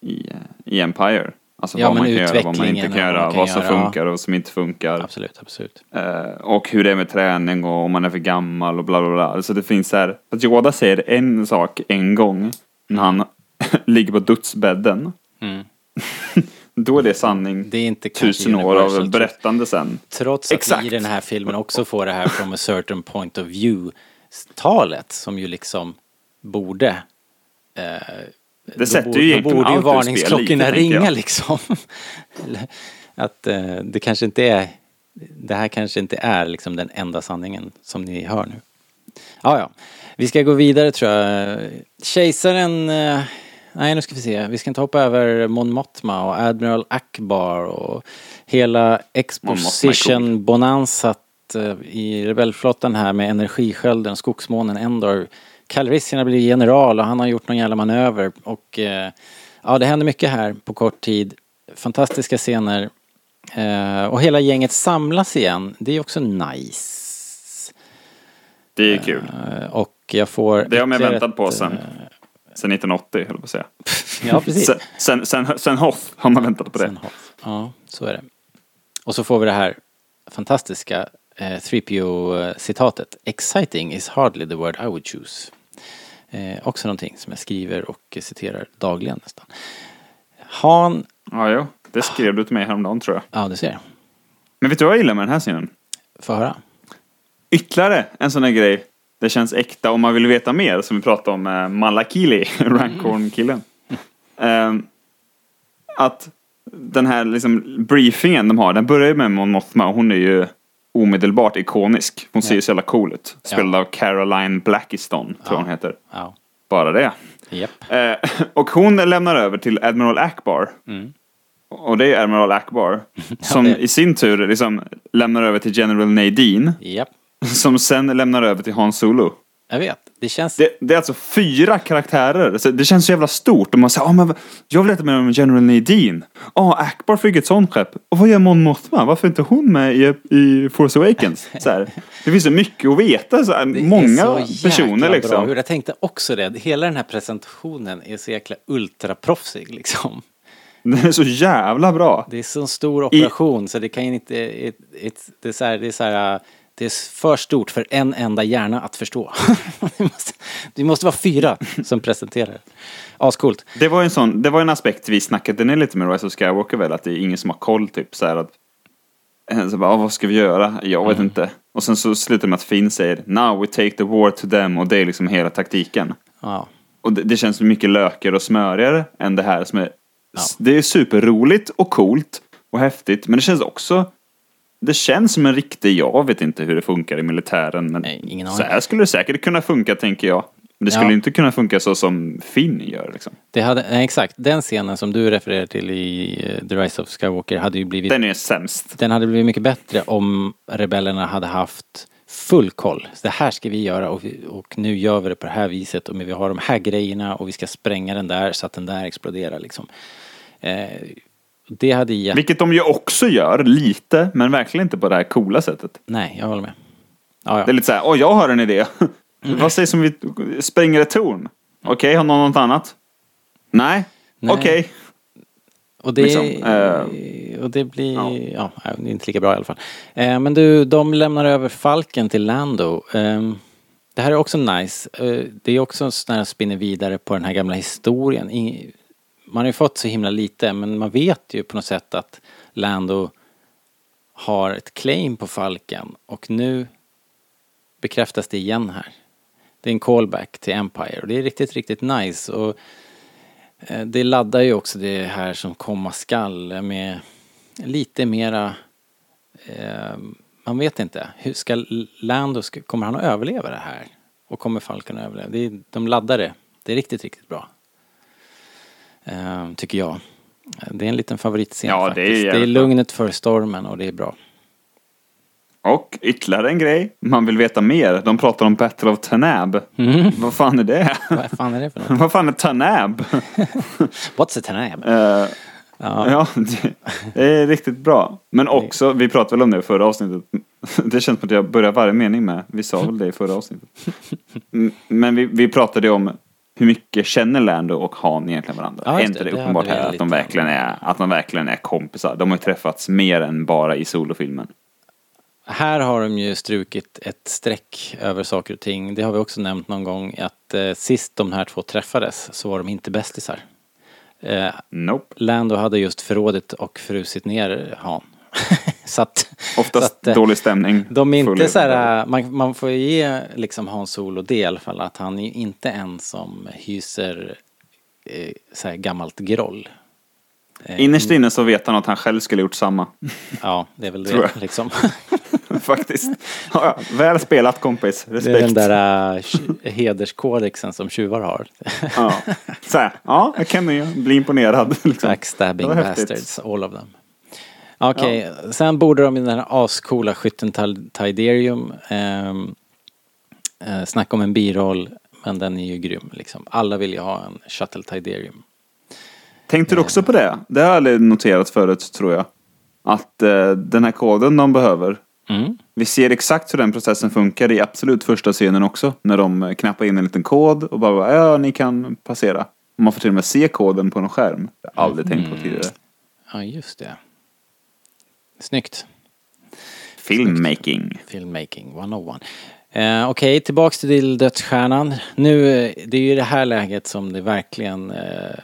i, eh, i Empire. Alltså Ja, vad man kan göra, vad man inte kan vad göra, man kan vad som göra, funkar och som inte funkar. Absolut, absolut. Eh, och hur det är med träning och om man är för gammal och bla bla bla. Alltså det finns så här, att Yoda säger en sak en gång när han ligger på dödsbädden. Mm. Då är det sanning Det är inte tusen år av berättande sen. Trots att Exakt. vi i den här filmen också får det här from a certain point of view talet som ju liksom borde eh, Det sätter ju egentligen borde ju varningsklockorna ringa liksom. Att eh, det kanske inte är det här kanske inte är liksom den enda sanningen som ni hör nu. Ja, ja. Vi ska gå vidare tror jag. Kejsaren... eh, Nej, nu ska vi se. Vi ska inte hoppa över Mon Mothma och Admiral Akbar och hela exposition bonanzat eh, i rebellflottan här med energiskölden, skogsmånen Endor. Calrissian blivit general och han har gjort någon jävla manöver och eh, ja, det händer mycket här på kort tid. Fantastiska scener. Eh, och hela gänget samlas igen. Det är också nice. Det är kul. Eh, och jag får... Det har man väntat på sen. Sen 1980, höll jag på att säga. Ja, precis. Sen, sen, sen, sen Hoth har man väntat på det. Sen Hoth. Ja, så är det. Och så får vi det här fantastiska eh, 3PO-citatet. Exciting is hardly the word I would choose. Eh, också någonting som jag skriver och citerar dagligen nästan. Han... Ja, jo. Det skrev du till mig häromdagen tror jag. Ja, du ser. Men vet du vad jag gillar med den här scenen? Få höra. Ytterligare en sån här grej. Det känns äkta om man vill veta mer, som vi pratade om med Malakili, Rancorn-killen. Ehm, att den här liksom briefingen de har, den börjar ju med Mon Mothma och hon är ju omedelbart ikonisk. Hon ser ju så jävla cool ut. Spelad av Caroline Blackiston, tror jag hon heter. Ja. Bara det. Japp. Eh, och hon lämnar över till Admiral Akbar. Och det är Admiral Akbar. Som i sin tur liksom lämnar över till General Nadine. Japp. Som sen lämnar över till Han Solo. Jag vet. Det känns... Det, det är alltså fyra karaktärer. Så det känns så jävla stort. Och man säger, ah, men jag vill veta mer om General Nadine. Ja, ah, Akbar fick ett sånt skepp. Och vad gör Mon Mothma? Varför är inte hon med i, i Force Awakens? Så här, det finns så mycket att veta. Så här, Det är många så personer Bra. liksom. Jag tänkte också det. Hela den här presentationen är så jäkla ultraproffsig liksom. Den är så jävla bra. Det är så en stor operation så det kan ju inte... It, it, det är så här, det är så här, det är för stort för en enda hjärna att förstå. det, måste, det måste vara fyra som presenterar. Ascoolt. Det var en sån, det var en aspekt vi snackade ner lite med Rise of Skywalker väl, att det är ingen som har koll typ så här att eh, så bara, ah, vad ska vi göra? Jag vet inte. Och sen så slutar det med att Finn säger Now we take the war to them och det är liksom hela taktiken. Ja. Och det, det känns mycket lökigare och smörigare än det här som är Ja. Det är superroligt och coolt och häftigt men det känns också Det känns som en riktig, jag vet inte hur det funkar i militären men Nej, ingen så här skulle det säkert kunna funka tänker jag. Men det skulle Ja. inte kunna funka så som Finn gör liksom. Det hade, nej, exakt, den scenen som du refererar till i eh, The Rise of Skywalker hade ju blivit Den är sämst. Den hade blivit mycket bättre om rebellerna hade haft full koll. Så det här ska vi göra och, vi, och nu gör vi det på det här viset och vi har de här grejerna och vi ska spränga den där så att den där exploderar liksom. Eh, det hade gett... Vilket de ju också gör, lite, men verkligen inte på det här coola sättet. Nej, jag håller med. Ja, ja. Det är lite såhär, åh jag har en idé. Vad sägs om vi spränger ett torn? Okej, har någon något annat? Nej, okej. Och det, Liksom, eh, och det blir, ja. ja. det är inte lika bra i alla fall. Eh, men du, de lämnar över Falken till Lando. Eh, det här är också nice. Eh, det är också en sån här spinner vidare på den här gamla historien man har ju fått så himla lite, men man vet ju på något sätt att Lando har ett claim på Falken och nu bekräftas det igen här. Det är en callback till Empire och det är riktigt, riktigt nice. Och eh, Det laddar ju också det här som komma skall med lite mera... Eh, man vet inte. Hur ska Lando, kommer han att överleva det här? Och kommer falken att överleva? Det är, de laddar det. Det är riktigt, riktigt bra. Eh, tycker jag. Det är en liten favoritscen Ja, det är faktiskt. Det är, jävligt bra. lugnet för stormen och det är bra. Och ytterligare en grej, man vill veta mer. De pratar om Battle of Tanab. Mm. Vad fan är det? Vad fan är det för något? Vad fan är Tanab? What's a tanab? Eh, Ja. ja, det, det är riktigt bra. Men också, vi pratade väl om det i förra avsnittet. Det känns som att jag börjar varje mening med. Vi sa väl det i förra avsnittet. Men vi, vi pratade om hur mycket känner Lando och Han egentligen varandra. Ja, är inte det. det uppenbart här att de, verkligen är, att de verkligen är kompisar? De har ju träffats mer än bara i solofilmen. Här har de ju strukit ett streck över saker och ting. Det har vi också nämnt någon gång att eh, sist de här två träffades så var de inte bästisar. Eh, Nope. Lando hade just förrådet och frusit ner Han. så att, Oftast så att, eh, dålig stämning. De är inte så här, man, man får ge liksom Hans Solo det i alla fall att han är inte en som hyser eh, så här gammalt groll. Eh, Innerst inne så vet han att han själv skulle gjort samma. Ja, det är väl det liksom. Faktiskt. Ja. Väl spelat kompis. Det är Respekt. den där uh, hederskodexen som tjuvar har. Ja. Så här, ja, jag kan ju bli imponerad. Liksom. Backstabbing bastards, all of them. Okej, sen borde de i den här ascoola skytten Tiderium ehm, eh, snacka om en biroll, men den är ju grym liksom. Alla vill ju ha en Shuttle Tiderium. Tänkte du också på det? Det har jag aldrig noterat förut, tror jag. Att eh, den här koden de behöver, Mm. vi ser exakt hur den processen funkar i absolut första scenen också. När de knappar in en liten kod och bara, ja, ni kan passera. Man får till och med se koden på en skärm. Det har jag aldrig tänkt på tidigare. Ja, just det. Snyggt. Filmmaking. Filmmaking 101. Eh, Okej, tillbaks till Dödsstjärnan. Nu, eh, det är ju det här läget som det verkligen eh,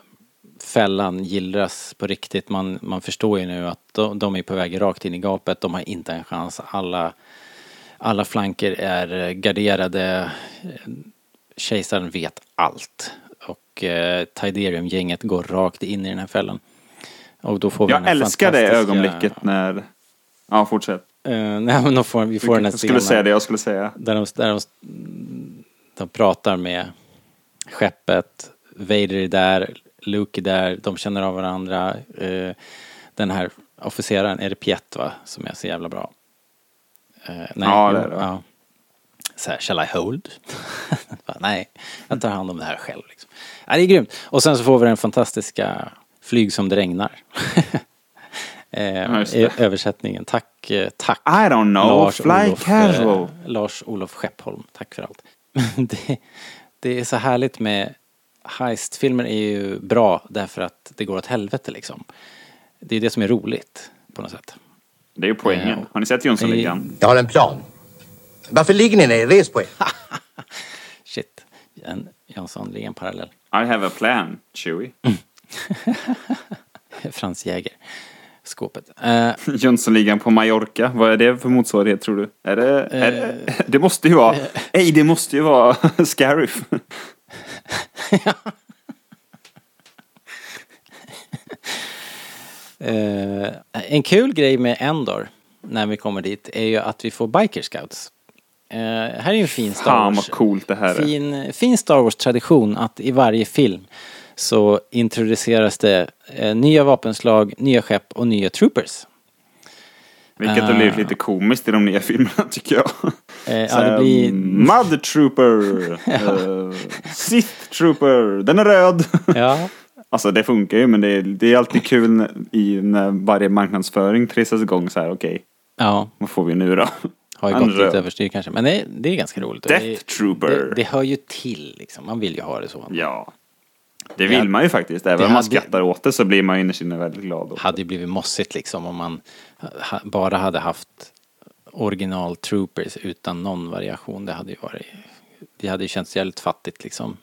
fällan gillras på riktigt. Man, man förstår ju nu att de, de är på väg rakt in i gapet. De har inte en chans. Alla, alla flanker är eh, garderade. Eh, Kejsaren vet allt. Och eh, Tiderium-gänget går rakt in i den här fällan. Och då får vi Jag älskar det fantastiska- ögonblicket när... Ja, fortsätt. Eh, nej men då får, vi får den här Jag skulle scenen säga det jag skulle säga. där de, där de, de pratar med skeppet, Vader är där, Luke är där, de känner av varandra. Eh, den här officeraren, är det Piet va, som är så jävla bra? Eh, nej, Ja, det är det. ja. Så här, shall I hold? Nej, jag tar hand om det här själv. Liksom. Ja, det är grymt. Och sen så får vi den fantastiska Flyg som det regnar. eh, översättningen. Tack, eh, tack. I don't know, fly Olof, casual. Eh, Lars Olof Skeppholm, tack för allt. det, det är så härligt med heistfilmer är ju bra därför att det går åt helvete liksom. Det är det som är roligt på något sätt. Det är ju poängen. Ja. Har ni sett Jönssonligan? Jag har en plan. Varför ligger ni ner? Res på er. Shit, en Jönssonligan parallell. I have a plan, Chewie. Frans Jäger, skåpet. Eh, Jönssonligan på Mallorca. Vad är det för motsvarighet tror du? Är det... Är det, det måste ju vara... Nej, det måste ju vara Scariff. Eh, en kul grej med Endor, när vi kommer dit, är ju att vi får biker scouts. Eh, här är ju en fin Star Fan Wars. vad coolt det här är. fin, fin Star Wars-tradition att i varje film så introduceras det eh, nya vapenslag, nya skepp och nya troopers. Vilket har blivit lite komiskt i de nya filmerna tycker jag. Eh, ja, Så det blir... Mud Trooper. eh, Sith Trooper. Den är röd. Ja, Alltså det funkar ju men det är, det är alltid kul när, i, när varje marknadsföring trissas igång så här. okej, ja, vad får vi nu då? har ju gått röd. lite överstyr kanske. Men det, det är ganska roligt. Death det, Trooper. Det, det hör ju till liksom. Man vill ju ha det så. Ja. Det vill man ju faktiskt. Även Det om man hade- skrattar åt det så blir man innerst inne väldigt glad. åt hade ju blivit mossigt liksom om man bara hade haft original troopers utan någon variation. Det hade ju varit, det hade ju känts jävligt fattigt liksom.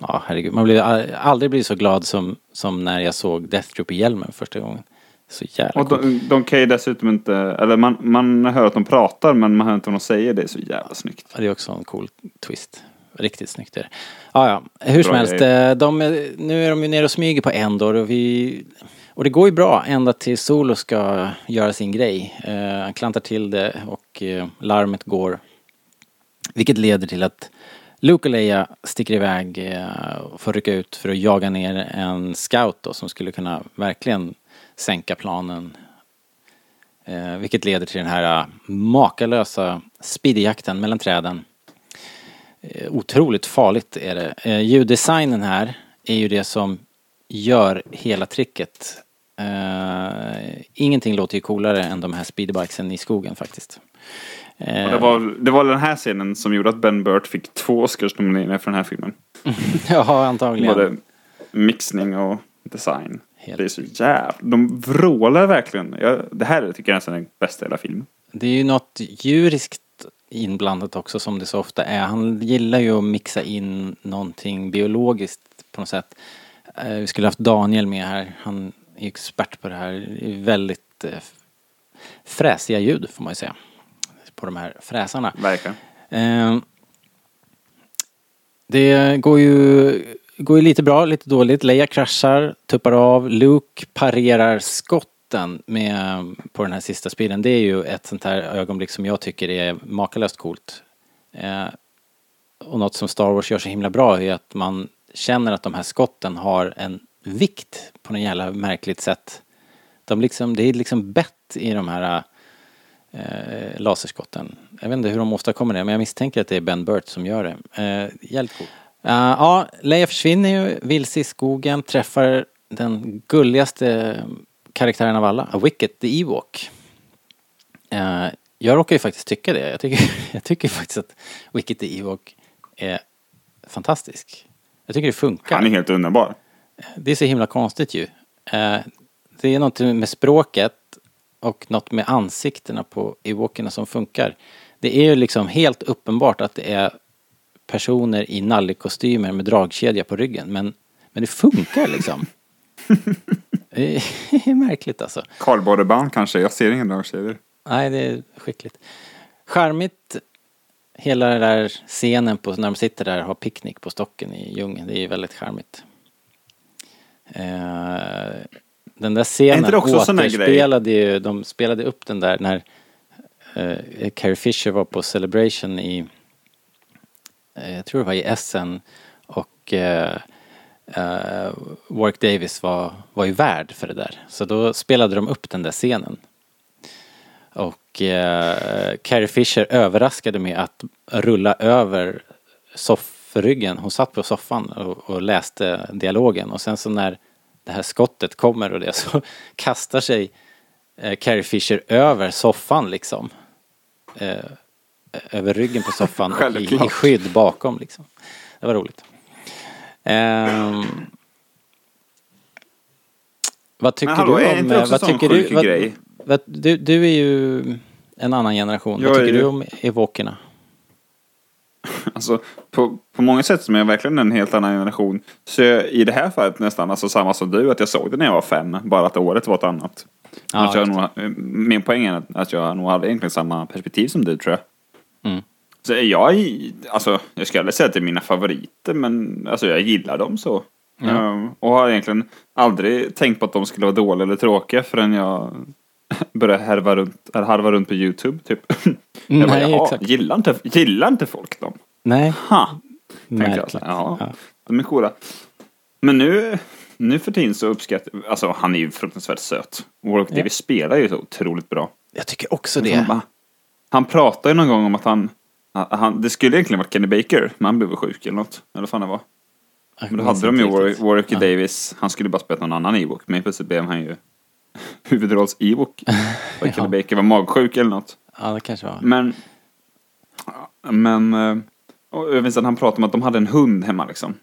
Ja, herregud. Man blir a- aldrig blivit så glad som, som när jag såg Death Trooper-hjälmen första gången. Så jävla Och de, de kan ju dessutom inte, eller man, man hör att de pratar men man hör inte vad de säger. Det är så jävla snyggt. Ja, Det är också en cool twist. Riktigt snyggt är det. Ja, ja. Hur som helst. eh, De, nu är de ju nere och smyger på Endor och vi... Och det går ju bra ända till Solo ska göra sin grej. Eh, han klantar till det och eh, larmet går. Vilket leder till att Luke och Leia sticker iväg eh, och får rycka ut för att jaga ner en scout då som skulle kunna verkligen sänka planen Eh, vilket leder till den här eh, makalösa speedyjakten mellan träden. Eh, otroligt farligt är det. Eh, ljuddesignen här är ju det som gör hela tricket. Eh, ingenting låter ju coolare än de här speedbikesen i skogen faktiskt. Och det, var, det var den här scenen som gjorde att Ben Burt fick två Oscarsnomineringar för den här filmen. ja, antagligen. Både mixning och design. Helt. Det är så jävla... De vrålar verkligen. Jag, det här tycker jag nästan är den bästa i hela filmen. Det är ju något djuriskt inblandat också som det så ofta är. Han gillar ju att mixa in någonting biologiskt på något sätt. Eh, Vi skulle haft Daniel med här. Han är expert på det här. Det väldigt eh, fräsiga ljud får man ju säga. På de här fräsarna. Verkligen. Eh, Det går ju går ju lite bra, lite dåligt. Leia kraschar, tuppar av. Luke parerar skotten med, på den här sista speeden. Det är ju ett sånt här ögonblick som jag tycker är makalöst coolt. Eh, och något som Star Wars gör så himla bra är att man känner att de här skotten har en vikt på något jävla märkligt sätt. De liksom, det är liksom bett i de här eh, laserskotten. Jag vet inte hur de åstadkommer det men jag misstänker att det är Ben Burt som gör det. Eh, jävligt coolt. Uh, eh, ja, Leia försvinner ju vilse i skogen, träffar den gulligaste karaktären av alla, Wicket the Ewok. Uh, jag råkar ju faktiskt tycka det. Jag tycker, jag tycker faktiskt att Wicket the Ewok är fantastisk. Jag tycker det funkar. Han är helt underbar. Det är så himla konstigt ju. Uh, det är något med språket och något med ansiktena på Ewokerna som funkar. Det är ju liksom helt uppenbart att det är personer i nallikostymer med dragkedja på ryggen. Men, men det funkar liksom. det är märkligt alltså. Kardborreband kanske, jag ser inga dragkedjor. Nej, det är skickligt. Charmigt, hela den där scenen på när de sitter där och har picknick på stocken i djungeln. Det är väldigt charmigt. Eh, den där scenen återspelade ju, de spelade upp den där när eh, Carrie Fisher var på Celebration i Eh, jag tror det var i Essen och eh, Warwick Davis var, var ju värd för det där. Så då spelade de upp den där scenen. Och eh, Carrie Fisher överraskade med att rulla över soffryggen. Hon satt på soffan och, och, läste dialogen och sen så när det här skottet kommer och det så kastar sig eh, Carrie Fisher över soffan liksom. Eh, över ryggen på soffan och i, i skydd bakom liksom. Det var roligt. Um, vad tycker hallå, du om... Är vad tycker du, vad, grej? Vad, du? Du är ju en annan generation. Jag vad tycker du om evokerna? Alltså på, på många sätt som är jag verkligen en helt annan generation. Så jag, i det här fallet nästan alltså samma som du, att jag såg det när jag var fem. Bara att året var ett annat. Ja, nog, min poäng är att jag nog hade egentligen samma perspektiv som du tror jag. Mm. Så jag, alltså, jag ska aldrig säga att det är mina favoriter, men alltså, jag gillar dem så. Mm. Um, och har egentligen aldrig tänkt på att de skulle vara dåliga eller tråkiga förrän jag började härva runt, eller harva runt på YouTube typ. jag bara, Nej, exakt. Gillar, inte, gillar inte folk dem? Nej. Ha. Tänkte jag. Ja, ja, de är coola. Men nu, nu för tiden så uppskattar alltså han är ju fruktansvärt söt. Warwick ja. Davis spelar ju så otroligt bra. Jag tycker också det. Bara, han pratade ju någon gång om att han, han det skulle egentligen varit Kenny Baker, men han blev sjuk eller något. Eller vad fan det var. Men då hade de ju Warwick, Warwick ja. Davis, han skulle bara spela någon annan Ewok, men plötsligt blev han ju huvudrolls-Ewok. ja. Kenny Baker var magsjuk eller något. Ja, det kanske var. Men, men, eh, och jag minns att han pratade om att de hade en hund hemma liksom.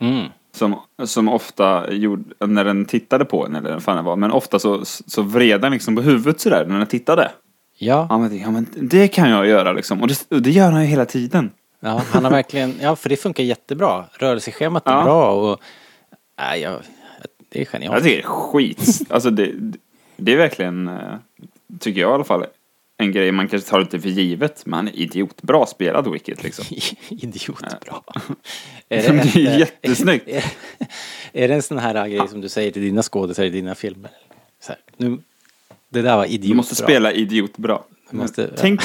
Mm. Som, som ofta gjorde, när den tittade på en eller vad fan det var, men ofta så, så vred den liksom på huvudet sådär när den tittade. Ja. Ja men, ja, men det kan jag göra liksom. Och det, och det gör han ju hela tiden. Ja, han har verkligen, ja för det funkar jättebra. Rörelseschemat är ja. bra och, nej, jag, det är genialt. Jag tycker det är skit. alltså det, det är verkligen, eh, tycker jag i alla fall, en grej man kanske tar lite för givet. Men han är idiotbra spelad Wicked liksom. idiotbra. är det, det är jättesnyggt. Är, är det en sån här grej som du säger till dina skådespelare i dina filmer? Så här, nu, det där var idiotbra. Du måste spela idiotbra. Måste, tänk,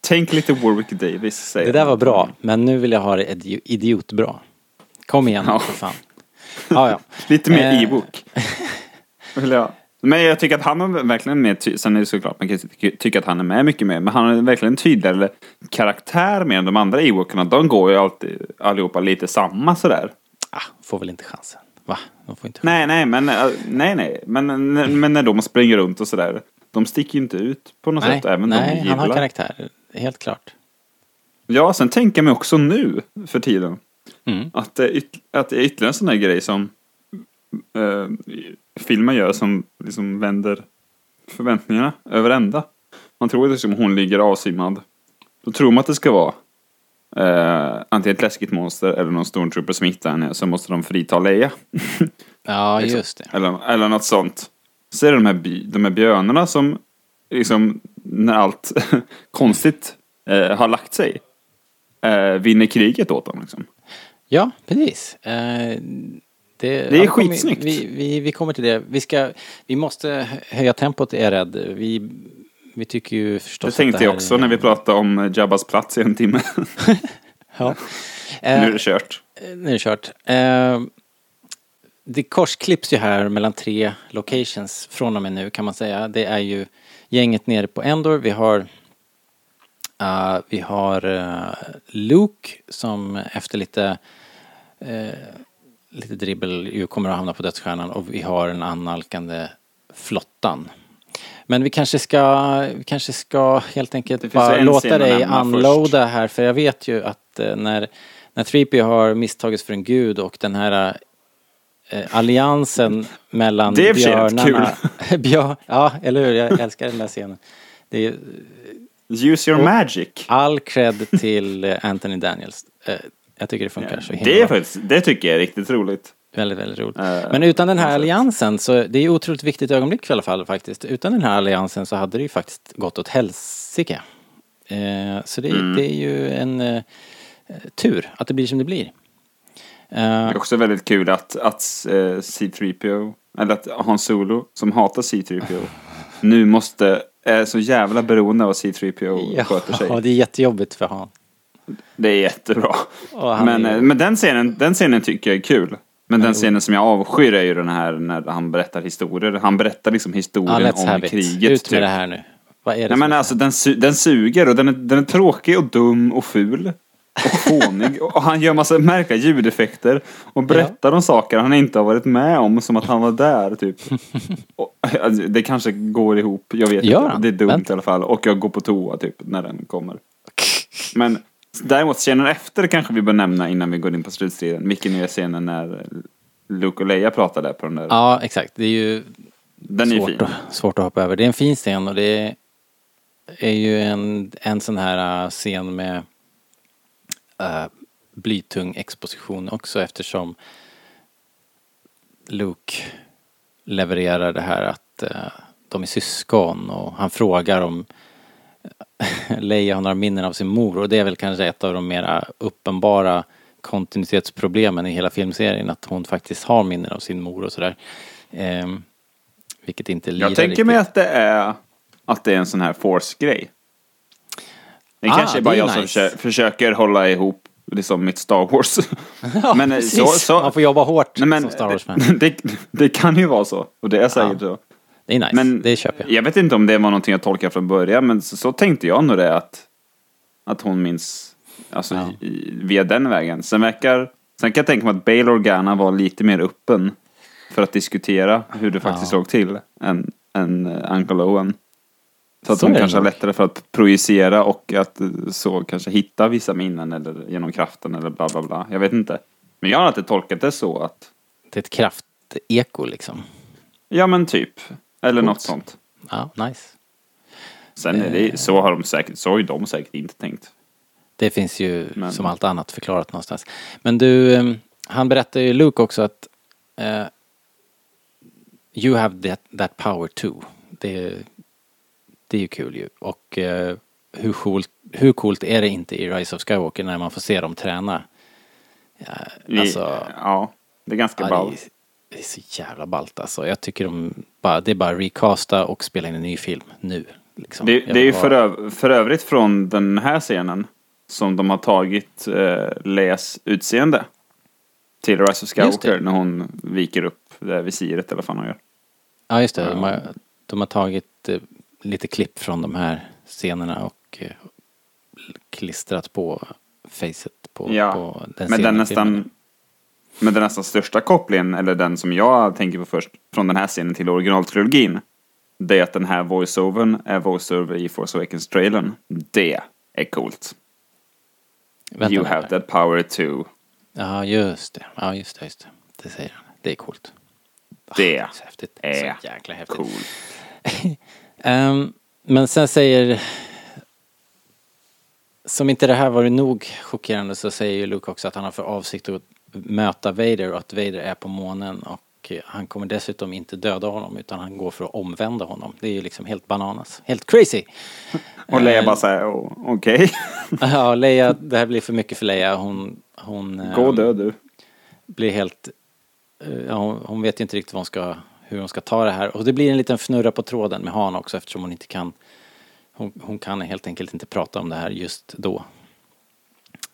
tänk lite Warwick Davis. Säger det där var bra, men nu vill jag ha det idiotbra. Kom igen ja. för fan. Ja, ja. lite mer eh. e-bok. Men jag tycker att han är verkligen mer, sen är det såklart man kan tycka att han är med mycket mer, men han har verkligen en tydligare karaktär med än de andra e-bokarna. De går ju alltid allihopa lite samma sådär. Ah, får väl inte chansen. Va? De får inte nej, nej, men, äh, nej, nej. Men, men när de springer runt och sådär. De sticker ju inte ut på något nej, sätt. Även nej, de han har karaktär. Helt klart. Ja, sen tänker jag mig också nu för tiden. Mm. Att, det är att det är ytterligare en sån här grej som äh, filmen gör som liksom vänder förväntningarna över ända. Man tror att liksom hon ligger avsvimmad. Då tror man att det ska vara eh, antingen ett läskigt monster eller någon stormtrooper som hittar henne så måste de frita Leia. ja, liksom. just det. Eller, eller något sånt. Så är det de här, de här björnarna som liksom när allt konstigt eh, har lagt sig eh, vinner kriget åt dem liksom. Ja, precis. Eh, det, Det är skitsnyggt. Vi, vi, vi kommer till det. Vi, ska, vi måste höja tempot, är jag rädd. Vi, vi tycker ju Det förstås tänkte att det jag också är- när vi pratade om Jabbas plats i en timme. Ja. nu är Eh, det kört. nu är det kört. Eh, det korsklipps ju här mellan tre locations från och med nu kan man säga. Det är ju gänget nere på Endor. Vi har eh, vi har eh, Luke som efter lite eh, lite dribbel ju kommer att hamna på dödsstjärnan och vi har den annalkande flottan. Men vi kanske ska, vi kanske ska helt enkelt bara låta dig unloada här för jag vet ju att eh, när, när 3P har misstagits för en gud och den här eh, alliansen mellan Det är björnarna. Björ, ja, eller hur? Jag älskar den där scenen. Det är Use your magic. all cred till eh, Anthony Daniels. Eh, Jag tycker det funkar så himla Det, är faktiskt, det tycker jag är riktigt roligt. Väldigt, väldigt roligt. Eh, Men utan den här alliansen så, det är ju otroligt viktigt ögonblick i alla fall faktiskt. Utan den här alliansen så hade det ju faktiskt gått åt helsike. Eh, så det, Mm. det är ju en eh, tur att det blir som det blir. Det är också väldigt kul att, att eh, C3PO, eller att Han Solo, som hatar C3PO, nu måste, är så jävla beroende av att C3PO sköter sig. Ja, det är jättejobbigt för honom. Det är jättebra. Men, är eh, men den, scenen, den scenen tycker jag är kul. Men den scenen som jag avskyr är ju den här när han berättar historier. Han berättar liksom Ja, historien om kriget. Ut typ. med det här nu. Vad är det Nej men är- alltså den, su- den suger och den är, den är tråkig och dum och ful. Och fånig. och han gör massa märkliga ljudeffekter. Och berättar om saker han inte har varit med om som att han var där typ. Och, alltså, det kanske går ihop, jag vet Gör inte. Det är dumt Vänta. i alla fall. Och jag går på toa typ när den kommer. Men däremot scenen efter kanske vi bör nämna innan vi går in på slutstriden. Vilken är scenen när Luke och Leia pratar där på den där. Ja, exakt. Det är ju den är svårt, fin. att, svårt att hoppa över. Det är en fin scen och det är ju en, en sån här uh, scen med uh, blytung exposition också eftersom Luke levererar det här att uh, de är syskon och han frågar om Leia har några minnen av sin mor och det är väl kanske ett av de mera uppenbara kontinuitetsproblemen i hela filmserien att hon faktiskt har minnen av sin mor och sådär. Ehm, vilket inte Jag tänker riktigt. mig att det är att det är en sån här force-grej. Det Ah, kanske är det bara är jag som nice. försö- försöker hålla ihop liksom mitt Star Wars. Ja, men eh, precis. så, så, Man får jobba hårt Nej, men, som Star Wars-fan. det, det kan ju vara så. Och det är säkert så. Det är nice, Men det köper jag. jag vet inte om det var någonting jag tolkade från början, men så, så tänkte jag nog det att, att hon minns, alltså Ja. i, via den vägen. Sen verkar, sen kan jag tänka mig att Bail Organa var lite mer öppen för att diskutera hur det faktiskt Ja. låg till än, än uh, Uncle Owen. Så att Så hon kanske har lättare för att projicera och att eh, så kanske hitta vissa minnen eller genom kraften eller bla bla bla. Jag vet inte. Men jag har alltid tolkat det så att, Det är ett krafteko liksom. ja men typ. Eller Coolt. något sånt. Ja, nice. Sen är det, så har de säkert, så har ju de säkert inte tänkt. Det finns ju Men- som allt annat förklarat någonstans. Men du, eh, han berättar ju Luke också att eh, You have that, that power too. Det, det är ju kul ju. Och eh, hur, coolt, hur coolt är det inte i Rise of Skywalker när man får se dem träna? Ja, alltså, ja, det är ganska ja, ball. Det, är, så jävla ballt alltså. Jag tycker de bara, det är bara recasta och spela in en ny film nu. Liksom. Det, det är ju vill för, bara- öv, för övrigt från den här scenen som de har tagit eh, Leias utseende till Rise of. Skywalker när hon viker upp det där visiret eller vad fan hon gör. Ja, just det. De har, de har tagit eh, lite klipp från de här scenerna och eh, klistrat på facet på, Ja, på den men den i filmen. Men den nästan största kopplingen, eller den som jag tänker på först, från den här scenen till originaltrilogin, det är att den här voiceovern är voiceover i Force Awakens-trailern. Det är coolt. Vänta you have that power too. Ja, just det. Ja, just det. Just det. det säger han. Det är coolt. Det Ah, så häftigt. är så jäkla häftigt. cool. Ehm, men sen säger... Som inte det här var nog chockerande så säger ju Luke också att han har för avsikt att möta Vader och att Vader är på månen och och han kommer dessutom inte döda honom utan han går för att omvända honom. Det är ju liksom helt bananas. Helt crazy! Och Leia Eh, bara såhär, "Åh, okej. Ja, Leia, det här blir för mycket för Leia. Hon, hon eh, Gå och dö du. blir helt... eh, Ja, hon, hon vet ju inte riktigt vad hon ska, hur hon ska ta det här. Och det blir en liten fnurra på tråden med Han också eftersom hon inte kan... Hon, hon kan helt enkelt inte prata om det här just då.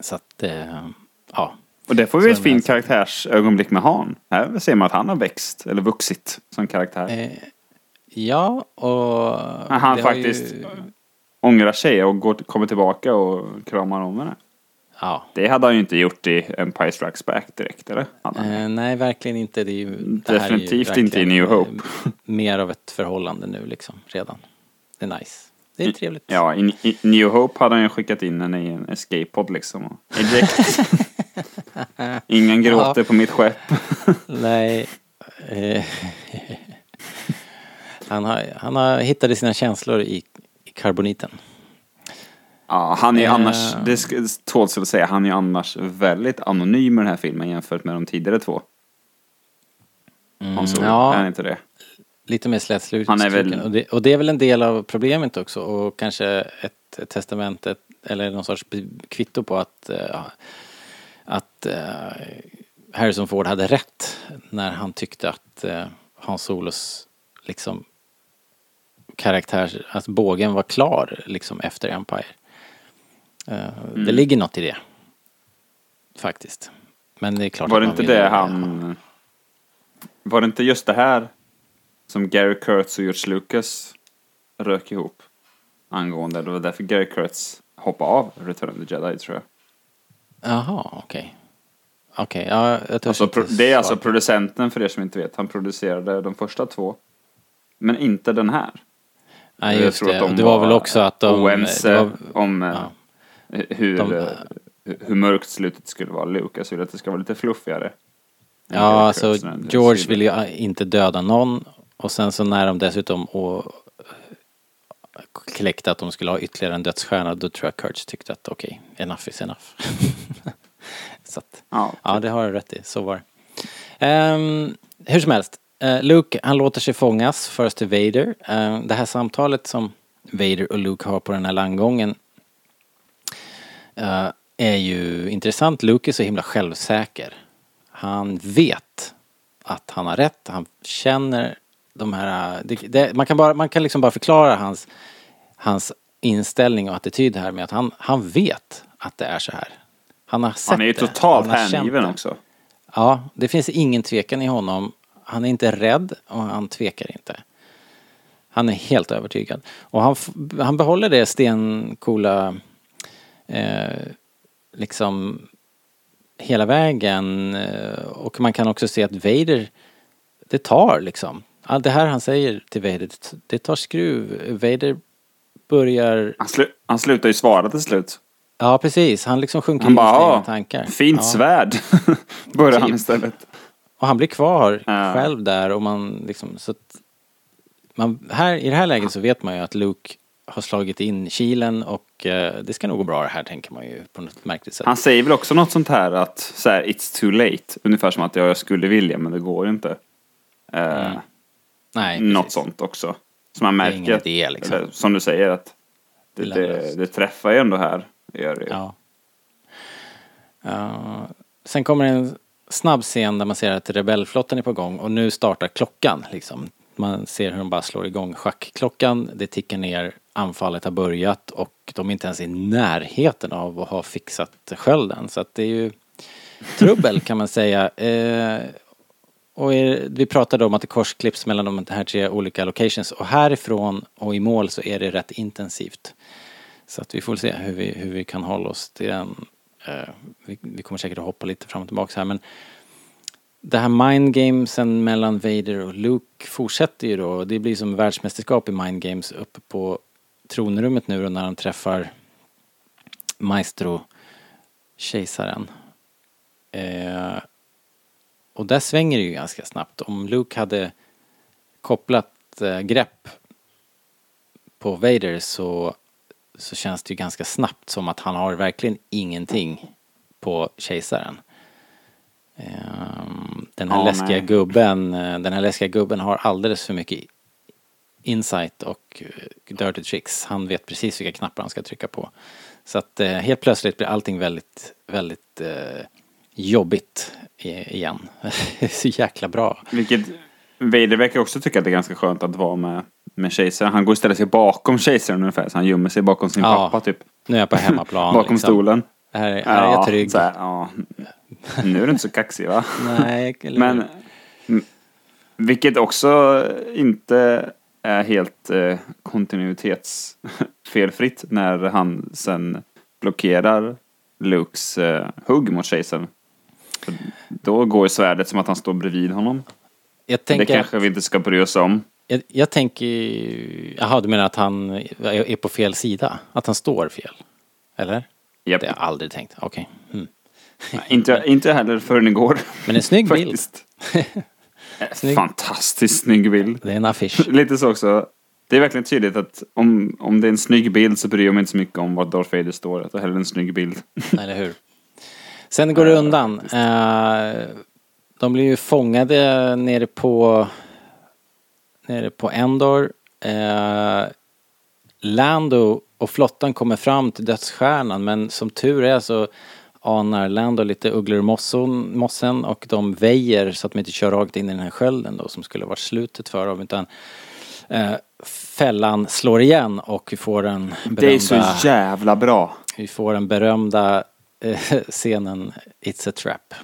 Så att, eh, ja. Och det får vi ett fint alltså. karaktärsögonblick med Han. Här ser man att han har växt, eller vuxit som karaktär. Eh, ja, och... Men han faktiskt Ju, ångrar sig och går, kommer tillbaka och kramar om henne. ja. Det hade han ju inte gjort i Empire Strikes Back direkt, eller? Eh, nej, verkligen inte. Det är ju, det är ju Definitivt inte i New Hope. eh, Mer av ett förhållande nu liksom, redan. Det är nice. Det är trevligt. Ja, i, i New Hope hade han ju skickat in henne i en escape-pod liksom. Eject. Ingen gråter på mitt skepp. Nej. Han, har, han har hittade sina känslor i, i karboniten. Ja, han är Eh. annars, det tåls att säga, han är annars väldigt anonym i den här filmen jämfört med de tidigare två. Mm, ja. är han inte det? Lite mer slätstruken. Han är väl- och, det, och det är väl en del av problemet också och kanske ett, ett testament ett, eller någon sorts kvitto på att, eh, att eh, Harrison Ford hade rätt när han tyckte att eh, Hans Solos liksom karaktär, att bågen var klar liksom efter Empire. Eh, Mm. Det ligger något i det. Faktiskt. Men det är klart Var det inte det han... Var det inte just det här som Gary Kurtz och George Lucas rök ihop? Angående, det var därför Gary Kurtz hoppade av Return of the Jedi tror jag. Jaha, okej. Okej, ja, jag Alltså, pro- det är alltså producenten för er som inte vet. Han producerade de första två. Men inte den här. Nej, Jag just tror det. att de det var väl också att de... oense var, om eh, ja. hur, De- eh, hur mörkt slutet skulle vara. Lucas ville att det ska vara lite fluffigare. ja, alltså George ville ju inte döda någon och sen så när de dessutom och kläckte att de skulle ha ytterligare en dödsstjärna då tror jag Kurtz tyckte att okej, enough is enough. så att, Ja, ja, det har du rätt i. Så var det. Ehm, hur som helst, eh, Luke han låter sig fångas först till Vader. Ehm, det här samtalet som Vader och Luke har på den här landgången eh, är ju intressant. Luke är så himla självsäker. Han vet att han har rätt. Han känner de här... Det, det, man, kan bara, man kan liksom bara förklara hans, hans inställning och attityd här med att han, han vet att det är så här. Han har sett Han är ju det. totalt hängiven det. också. Ja, det finns ingen tvekan i honom. Han är inte rädd och han tvekar inte. Han är helt övertygad. Och han, han behåller det stencoola eh, liksom hela vägen. Eh, och man kan också se att Vader, det tar liksom. Allt det här han säger till Vader, det- det tar skruv. Vader börjar, Han, slu, han slutar ju svara till slut. ja precis, han liksom sjunker Han in i sina bara, egna "Ah, tankar. fint ja. svärd. Börjar han Typ. istället. Och han blir kvar Ja. själv där och man liksom så man, här, I det här läget så vet man ju att Luke har slagit in kilen och eh, det ska nog gå bra det här tänker man ju på något märkligt sätt. Han säger väl också något sånt här att så här, it's too late. Ungefär som att ja, jag skulle vilja men det går inte. Eh, Nej, något precis. sånt också. Som man är märker. ingen idé, liksom. eller, som du säger att det, det, det träffar ju ändå här. Det Gör det ju. Ja. Ja, sen kommer en snabb scen där man ser att rebellflottan är på gång och nu startar klockan liksom. Man ser hur de bara slår igång schackklockan, det tickar ner, anfallet har börjat och de är inte ens i närheten av att ha fixat skölden. Så att det är ju trubbel kan man säga. Eh, och är, vi pratade om att det korsklipps mellan de här tre olika locations och härifrån och i mål så är det rätt intensivt. Så att vi får se hur vi, hur vi kan hålla oss till den. Uh, vi, vi kommer säkert att hoppa lite fram och tillbaka här men det här mind gamesen mellan Vader och Luke fortsätter ju då. Det blir som världsmästerskap i mind games uppe på tronrummet nu då när han träffar Maestro kejsaren. Eh, och där svänger det ju ganska snabbt. Om Luke hade kopplat eh, grepp på Vader så, så känns det ju ganska snabbt som att han har verkligen ingenting på kejsaren. Ehm, Den här Ja, läskiga nej. gubben, eh, den här läskiga gubben har alldeles för mycket insight och eh, dirty tricks. Han vet precis vilka knappar han ska trycka på. Så att eh, helt plötsligt blir allting väldigt, väldigt eh, jobbigt igen. Är så jäkla bra. Vilket Vader verkar också tycka att det är ganska skönt att vara med, med kejsaren. Han går istället sig bakom kejsaren ungefär, så han gömmer sig bakom sin Ja, pappa typ. Nu är jag på hemmaplan. bakom liksom. stolen. Här, här är jag trygg. här, ja. Nu är du inte så kaxig va? Nej, Men, vilket också inte är helt eh, kontinuitetsfelfritt när han sen blockerar Lukes eh, hugg mot kejsaren. För Då går svärdet som att han står bredvid honom. jag tänker, det kanske vi inte ska bry oss om. jag, jag tänker, jaha du menar att han är på fel sida? Att han står fel? Eller? Japp. Det har jag aldrig tänkt. Okej. Mm. Inte, inte heller förrän igår. Men en snygg bild. Snygg. Fantastiskt snygg bild. Det är en affisch. Lite så också. Det är verkligen tydligt att om, om det är en snygg bild så bryr jag mig inte så mycket om var Darth Vader står. Det är hellre en snygg bild. Eller hur? Sen går det undan. Eh, de blir ju fångade nere på nere på Endor. Eh, Lando och flottan kommer fram till dödsstjärnan men som tur är så anar Lando lite ugglor i mossen och de väjer så att de inte kör rakt in i den här skölden då som skulle varit slutet för dem utan eh, fällan slår igen och vi får den berömda Det är så jävla bra. vi får den berömda scenen It's a trap.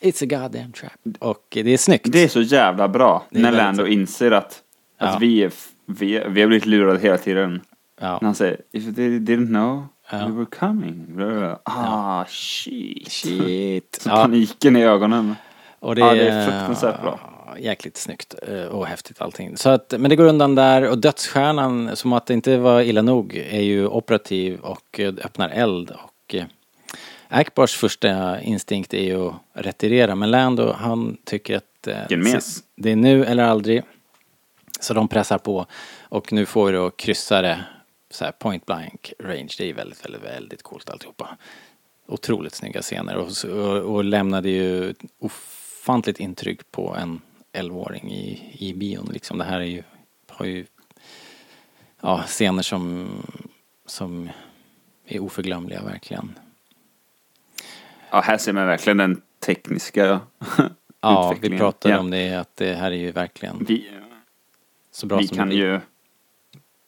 It's a goddamn trap. Och det är snyggt. Det är så jävla bra. När Lando inser att, att Ja. vi, är, vi, är- vi har blivit lurade hela tiden. Ja. När han säger If they didn't know, Ja. we were coming. Ah, shit. Shit. Så Ja, paniken i ögonen. och det, Ja, det är fruktansvärt bra. Jäkligt snyggt eh, och häftigt allting. Så att, men det går undan där och dödsstjärnan, som att det inte var illa nog, är ju operativ och eh, öppnar eld. Och eh, Akbars första instinkt är ju att retirera, men Lando han tycker att eh, det är nu eller aldrig. Så de pressar på och nu får vi då kryssare så här point blank range. Det är väldigt, väldigt, väldigt coolt alltihopa. Otroligt snygga scener och, och, och lämnade ju ofantligt intryck på en 11-åring i, i bion liksom. Det här är ju, har ju ja, scener som, som är oförglömliga verkligen. Ja, här ser man verkligen den tekniska Ja, vi pratade Ja. om det att det här är ju verkligen Vi, så bra vi som kan blir. ju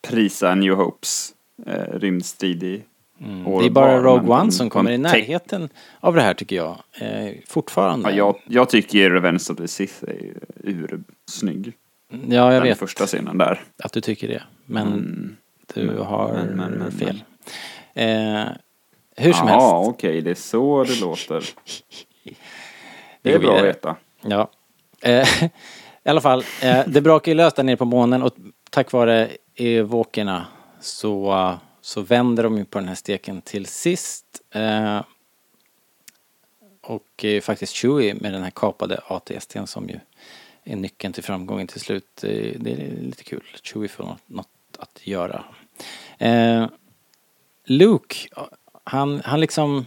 prisa New Hopes eh, rymdstrid i Mm. år Det är bara Rogue One som kommer i te- närheten av det här tycker jag. Eh, fortfarande. Ja, jag, jag tycker Revenge of the Sith är ursnygg. ja, jag Den vet första scenen där. att du tycker det. Men Mm. du har men, men, fel. Eh, hur som Ja, helst. okej, det är så det låter. Det är bra att veta. Ja. Eh, I alla fall, eh, det brakar ju löst där nere på månen och tack vare evokerna så, så vänder de ju på den här steken till sist. Eh, och faktiskt Chewie med den här kapade ATSTn som ju är nyckeln till framgången till slut. Det är lite kul. Chewie får något, att göra. Luke, han, han liksom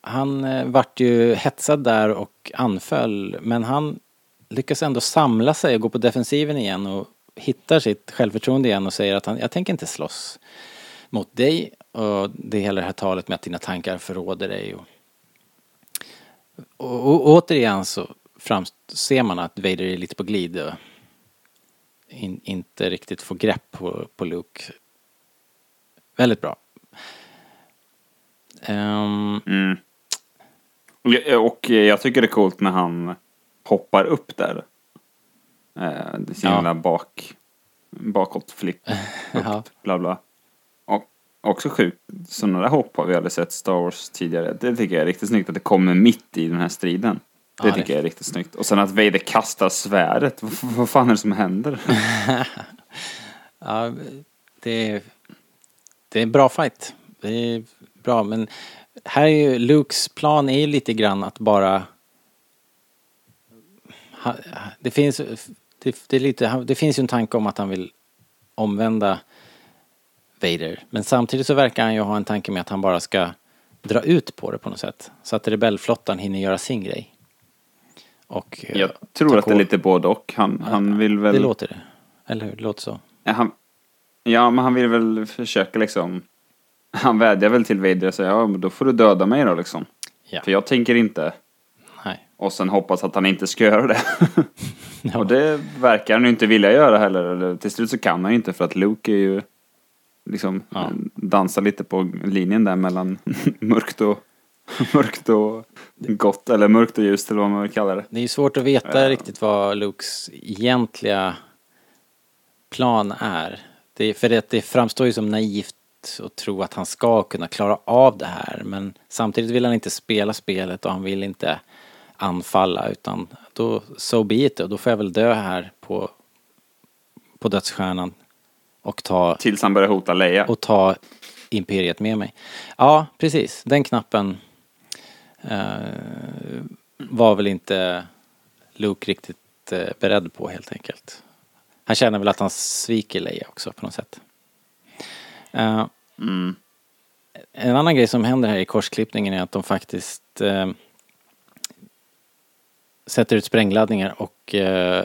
han eh, vart ju hetsad där och anföll men han lyckas ändå samla sig och gå på defensiven igen och hittar sitt självförtroende igen och säger att han, jag tänker inte slåss mot dig och det hela det här talet med att dina tankar förråder dig och, och, och återigen så framser ser man att Vader är lite på glid och in, inte riktigt får grepp på, på Luke. Väldigt bra. Ehm, Mm. Och jag- Och jag tycker det är coolt när han hoppar upp där. Eh, sin Ja. jävla bak, bakåtflipp. Ja. Bla bla. Och också sjukt, sådana där hopp har vi aldrig sett Star Wars tidigare. Det tycker jag är riktigt snyggt att det kommer mitt i den här striden. Det Ja, tycker det- jag är riktigt snyggt. Och sen att Vader kastar svärdet. Vad, vad fan är det som händer? Ja, det är, det är en bra fight. Det är bra, men här är ju Lukes plan är ju lite grann att bara... Det finns, det, det, är lite, det finns ju en tanke om att han vill omvända Vader. Men samtidigt så verkar han ju ha en tanke med att han bara ska dra ut på det på något sätt. Så att rebellflottan hinner göra sin grej. Och, eh, Jag tror att det är lite både och. Han, han vill väl... Det låter det. Eller hur? Det låter så. Ja, han, ja, men han vill väl försöka liksom... Han vädjar väl till Vader och säger ja, men då får du döda mig då liksom. Ja. För jag tänker inte. Nej. Och sen hoppas att han inte ska göra det. Ja. Och det verkar han ju inte vilja göra heller. Eller till slut så kan han ju inte för att Luke är ju... Liksom Ja. dansar lite på linjen där mellan mörkt och... Mörkt och gott. Eller mörkt och ljust eller vad man vill kalla det. Det är ju svårt att veta Ja. riktigt vad Lukes egentliga plan är. Det, för det, det framstår ju som naivt att tro att han ska kunna klara av det här. Men samtidigt vill han inte spela spelet och han vill inte anfalla utan då, so be it och då får jag väl dö här på, på dödsstjärnan och ta, Tills han börjar hota Leia. och ta imperiet med mig. Ja, precis. Den knappen eh, var väl inte Luke riktigt eh, beredd på helt enkelt. Han känner väl att han sviker Leia också på något sätt. Eh, Mm. en annan grej som händer här i korsklippningen är att de faktiskt eh, sätter ut sprängladdningar och eh,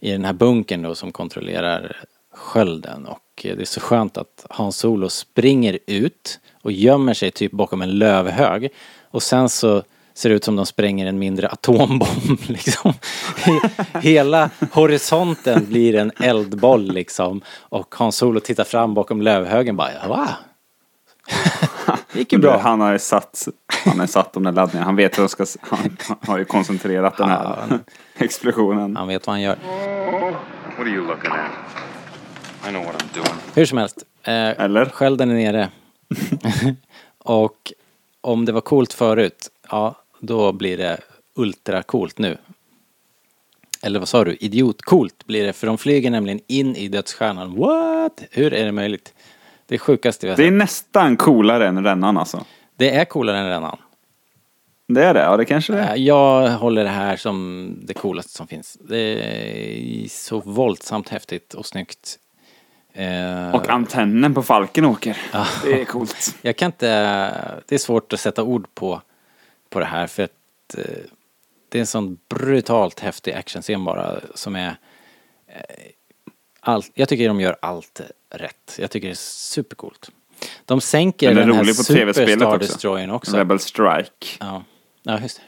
i den här bunkern då som kontrollerar skölden och eh, det är så skönt att Hans Solo springer ut och gömmer sig typ bakom en lövhög och sen så ser ut som de spränger en mindre atombomb liksom. He- Hela horisonten blir en eldboll liksom och Hans Solo tittar fram bakom lövhögen bara va? Det gick ju bra. Han har ju satt, han har satt de där laddningarna. Han vet hur de ska, han har ju koncentrerat den här explosionen. Han vet vad han gör. What are you looking at? I know what I'm doing. Hur som helst. Eh, Eller? Skölden är nere. och om det var coolt förut, ja då blir det ultra coolt nu. Eller vad sa du? Idiotcoolt blir det för de flyger nämligen in i dödsstjärnan. What? Hur är det möjligt? Det är sjukaste vi har Det är sett. nästan coolare än rännan alltså. Det är coolare än rännan. Det är det, ja det kanske det är. Eh, Jag håller det här som det coolaste som finns. Det är så våldsamt häftigt och snyggt. Eh, Och antennen på falken åker. Det är coolt. Jag kan inte, det är svårt att sätta ord på, på det här för att eh, det är en sån brutalt häftig actionscen bara som är eh, allt, jag tycker de gör allt rätt. Jag tycker det är supercoolt. De sänker Den är den här rolig på Super tv-spelet Star också. Destroyern också. Rebel Strike. Ja. ja, just det.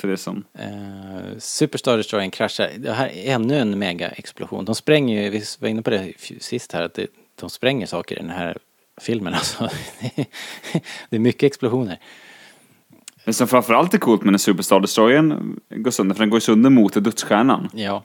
För det som... Uh, Superstar Destroyern kraschar. Det här är ännu en mega-explosion. De spränger ju, vi var inne på det sist här, att det, de spränger saker i den här filmen alltså. det är mycket explosioner. Det som framförallt är coolt med den Superstar Destroyern går sönder, för den går ju sönder mot dödsstjärnan. Ja,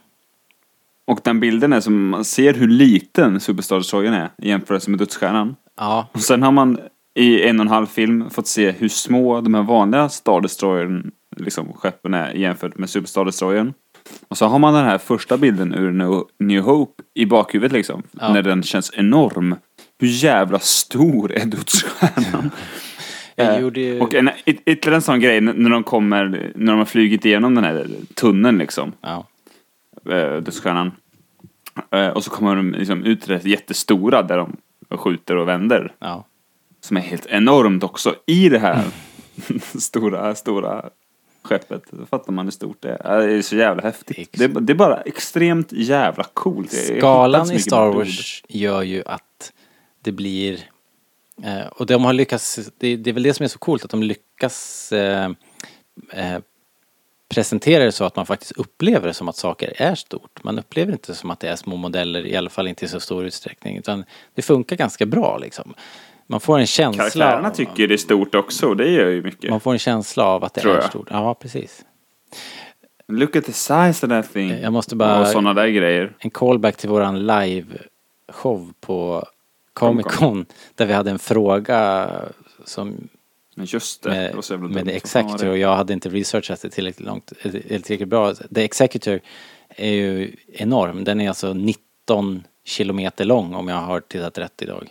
Och den bilden är som, man ser hur liten Superstar Destroyern är i jämförelse med dödsstjärnan. ja, Och sen har man i en och en halv film fått se hur små de här vanliga Star Destroyern, liksom skeppen är jämfört med Superstar Destroyern. Och så har man den här första bilden ur No- New Hope i bakhuvudet liksom. Ja. När den känns enorm. Hur jävla stor är dödsstjärnan? jag Eh, gjorde ju... Och en, yt- ytterligare en sån grej när de kommer, när de har flugit igenom den här tunneln liksom. Ja, eh, dödsstjärnan. Eh, och så kommer de liksom ut till det jättestora där de skjuter och vänder. ja. Som är helt enormt också i det här stora, stora skeppet. Då fattar man hur stort det är. Det är så jävla häftigt. Det är Det är, det är bara extremt jävla coolt. Skalan i Star. Wars gör ju att det blir... Eh, och de har lyckats, det, det är väl det som är så coolt, att de lyckas eh, eh, presentera det så att man faktiskt upplever det som att saker är stort. Man upplever inte som att det är små modeller, i alla fall inte i så stor utsträckning. Utan det funkar ganska bra liksom. Man får en känsla... Karaktärerna av- tycker det är stort också det gör ju mycket. Man får en känsla av att det är stort. Ja, precis. Look at the size of that thing. Jag måste bara- Och sådana där grejer. en callback till våran live-show på Comic Con. Där vi hade en fråga som Men just det, med, det var så jävla med. The Executor och jag hade inte researchat det tillräckligt långt, eller tillräckligt bra. The Executor är ju enorm. Den är alltså 19 kilometer lång om jag har tittat rätt idag.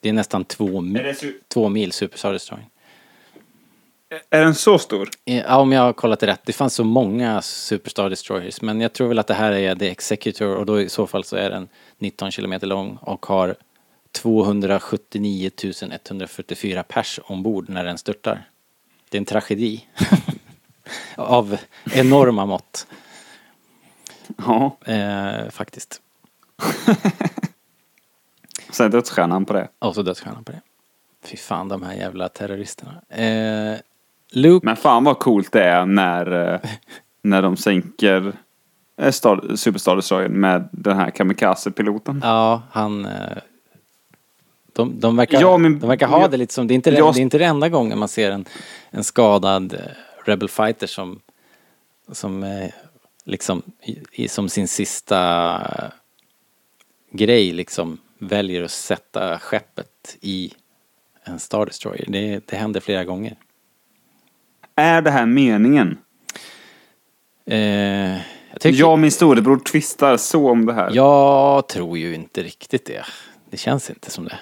Det är nästan två, Är mi- det su- två mil Super Star Destroyer. Är den så stor? Ja, om jag har kollat rätt. Det fanns så många Superstar Destroyers. Men jag tror väl att det här är The Executor och då i så fall så är den 19 kilometer lång och har 279 144 pers ombord när den störtar. Det är en tragedi. Av enorma mått, Ja, eh, faktiskt. säg dödsstjärnan på det. Och så dödsstjärnan på det. Fy fan, de här jävla terroristerna. Eh, Luke, Men fan vad coolt det är när, eh, när de sänker eh, Star- Superstar Destroyern med den här kamikaze-piloten. ja, han... Eh, de, de, verkar, Ja, men- de verkar ha jag- det lite som, det är inte, jag- det är inte det enda gången man ser en, en skadad eh, Rebel Fighter som, som eh, liksom i, som sin sista eh, grej liksom väljer att sätta skeppet i en Star Destroyer. Det, det händer flera gånger. Är det här meningen? Eh, jag, tycker, Jag och min storebror tvistar så om det här. jag tror ju inte riktigt det. Det känns inte som det.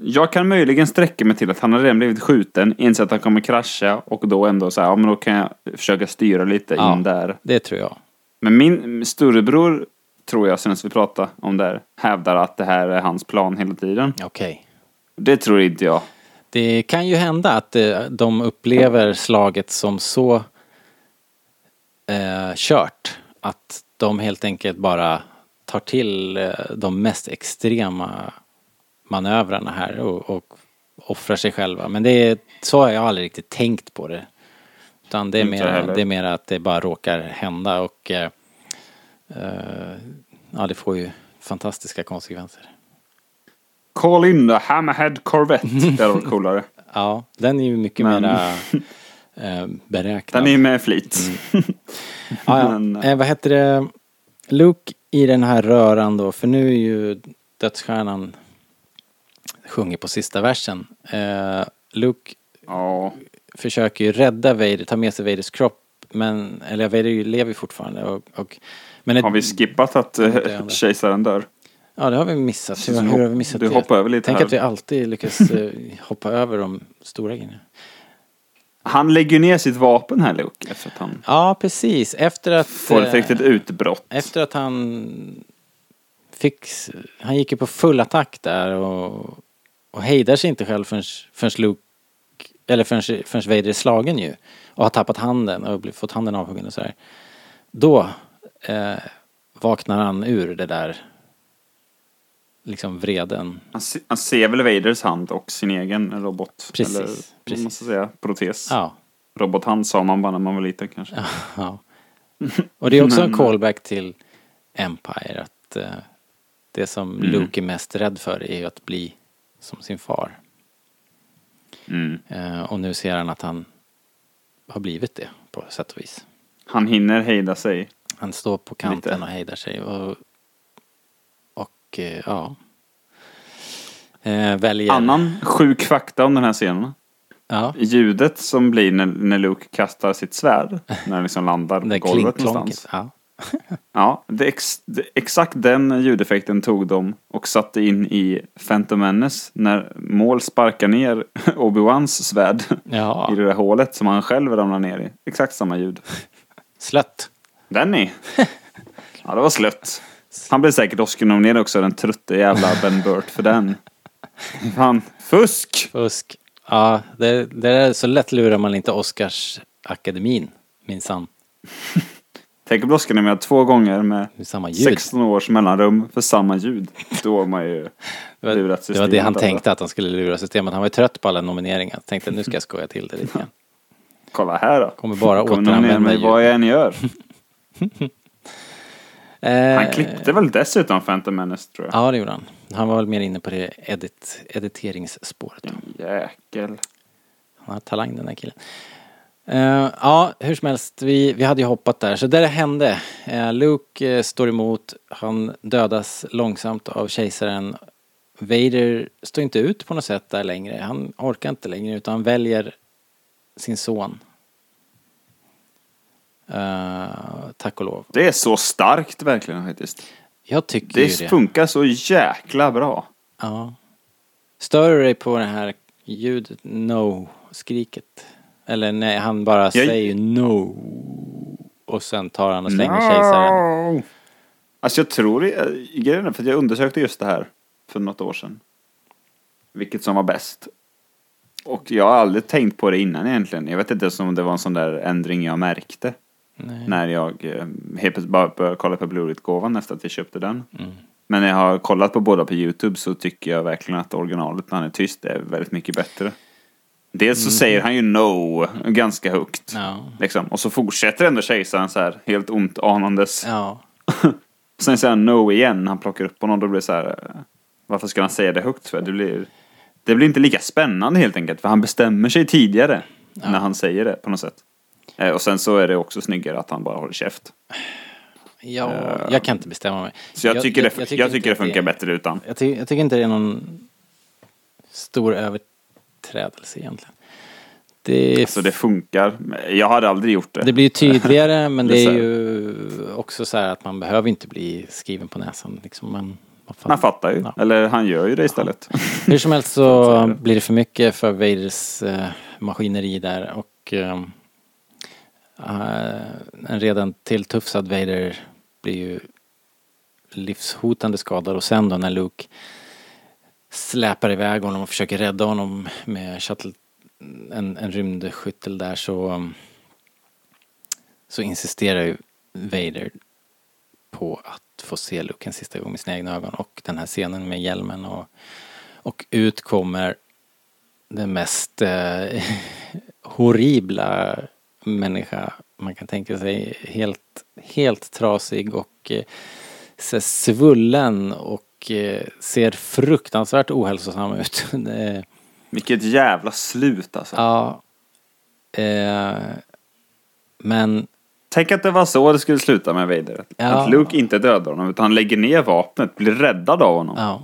Jag kan möjligen sträcka mig till att han har redan blivit skjuten, inser att han kommer krascha och då ändå säga ja men då kan jag försöka styra lite Ja. in där. Det tror jag. Men min storebror, tror jag, senast vi pratade om det här, hävdar att det här är hans plan hela tiden. Okej. Det tror inte jag. Det kan ju hända att eh, de upplever slaget som så eh, kört att de helt enkelt bara tar till eh, de mest extrema manövrarna här och, och offrar sig själva. Men det är, så har jag aldrig riktigt tänkt på det. Utan det är, mer, det är mer att det bara råkar hända och eh, eh, ja, det får ju fantastiska konsekvenser. Call in the Hammerhead Corvette. Det hade varit coolare. Ja, den är ju mycket Men- mera eh, beräknad. Den är med flit. Ja, ja. Men, Eh, vad heter det? Luke i den här röran då, för nu är ju dödsstjärnan sjunger på sista versen. Eh, Luke Ja. försöker ju rädda Vader, ta med sig Vaders kropp, men, eller Vader ju- lever ju fortfarande och, och men ett, Har vi skippat att jag. kejsaren dör? Ja, det har vi missat. Hur, hur har vi missat du det? hoppar över lite Tänk här. att vi alltid lyckas eh, hoppa över de stora grejerna. Han lägger ner sitt vapen här Luke, efter att han Ja, precis. Efter att... får ett eh, riktigt utbrott. Efter att han fick, han gick ju på full attack där och, och hejdar sig inte själv förrän, förrän Luke, eller förrän, förrän Vader är slagen ju. Och har tappat handen och fått handen avhuggen och sådär. Då eh, vaknar han ur det där liksom vreden. Han, se, han ser väl Vaders hand och sin egen robot. Precis, Eller precis. man ska säga, protes. Ja, Robothand sa man bara när man var liten kanske. ja. Och det är också en callback till Empire. Att eh, det som Mm. Luke är mest rädd för är att bli som sin far. Mm. Eh, och nu ser han att han har blivit det på sätt och vis. Han hinner hejda sig. Han står på kanten Lite. och hejdar sig och, och eh, ja. Eh, väljer... Annan sjuk fakta om den här scenen. Ja, Ljudet som blir när, när Luke kastar sitt svärd. När det liksom landar på golvet någonstans. Ja. Ja, ex, det, exakt den ljudeffekten tog de och satte in i Phantom Menace när Maul sparkar ner Obi-Wans svärd ja, i det där hålet som han själv ramlar ner i. Exakt samma ljud. slött. Denny! Ja, det var slött. Han blev säkert Oscar-nominerad också, den trötte jävla Ben Burt för den. Fan, fusk! Fusk. Ja, det, det är så lätt lurar man inte Oscarsakademin minsann. Tänk om två gånger med Med samma ljud. 16 års mellanrum för samma ljud. Då har man ju lurat det var systemet. det han alltså. tänkte att han skulle lura systemet. Han var ju trött på alla nomineringar. Tänkte nu ska jag skoja till det lite grann. Kolla här då. Kommer bara återanvända mig vad ljud. jag än gör. Eh, Han klippte väl dessutom Phantom Menace tror jag. Ja, det gjorde han. Han var väl mer inne på det edit, editeringsspåret. Jäkel. Han har talang den här killen. Eh, ja, hur som helst, vi, vi hade ju hoppat där. Så där det hände. Uh, Luke eh, står emot, han dödas långsamt av kejsaren. Vader står inte ut på något sätt där längre. Han orkar inte längre utan han väljer sin son. Tack och lov. Det är så starkt verkligen faktiskt. Jag tycker Det ju det. funkar så jäkla bra. Ja. Stör du dig på det här ljudet no-skriket? Eller nej, han bara säger no. Och sen tar han och slänger kejsaren. Alltså jag tror grejen är för att jag undersökte just det här för något år sedan. Vilket som var bäst. Och jag har aldrig tänkt på det innan egentligen. Jag vet inte ens om det var en sån där ändring jag märkte. När jag eh, helt plötsligt bara började kolla på Blu-ray-utgåvan efter att jag köpte den. Men när jag har kollat på båda på YouTube så tycker jag verkligen att originalet när han är tyst är väldigt mycket bättre. Dels så säger han ju no ganska högt. Ja. Liksom. Och så fortsätter ändå kejsaren så här helt ont anandes. Ja. Sen säger han no igen när han plockar upp honom. Då blir det så här. eh, Varför ska han säga det högt för? Det blir, det blir inte lika spännande helt enkelt. För han bestämmer sig tidigare när han säger det på något sätt. Eh, Och sen så är det också snyggare att han bara håller käft. ja, jag kan inte bestämma mig. Så jag, tycker, det, jag, tycker, inte det att funkar bättre utan. Jag, ty jag tycker inte det är någon stor överträdelse egentligen. Det, är Så det funkar. Jag hade aldrig gjort det. det blir tydligare men det är ju också så här att man behöver inte bli skriven på näsan. Liksom man, vad fan. Han fattar ju. Ja. Eller han gör ju det istället. Hur som helst Så blir det för mycket för Vaders eh, maskineri där och eh, eh, en redan tilltufsad Vader blir ju livshotande skadad och sen då när Luke släpar iväg honom och försöker rädda honom med shuttle, en, en rymdskyttel där så så insisterar ju Vader på att få se Luke en sista gång med sina egna ögon och den här scenen med hjälmen och och ut kommer den mest eh, horribla människa man kan tänka sig. Helt, helt trasig och eh, svullen och eh, ser fruktansvärt ohälsosam ut. Det- Vilket jävla slut alltså. ja. Eh, men Tänk att det var så det skulle sluta med Vader. Ja. Att Luke inte dödar honom utan han lägger ner vapnet, blir räddad av honom. ja,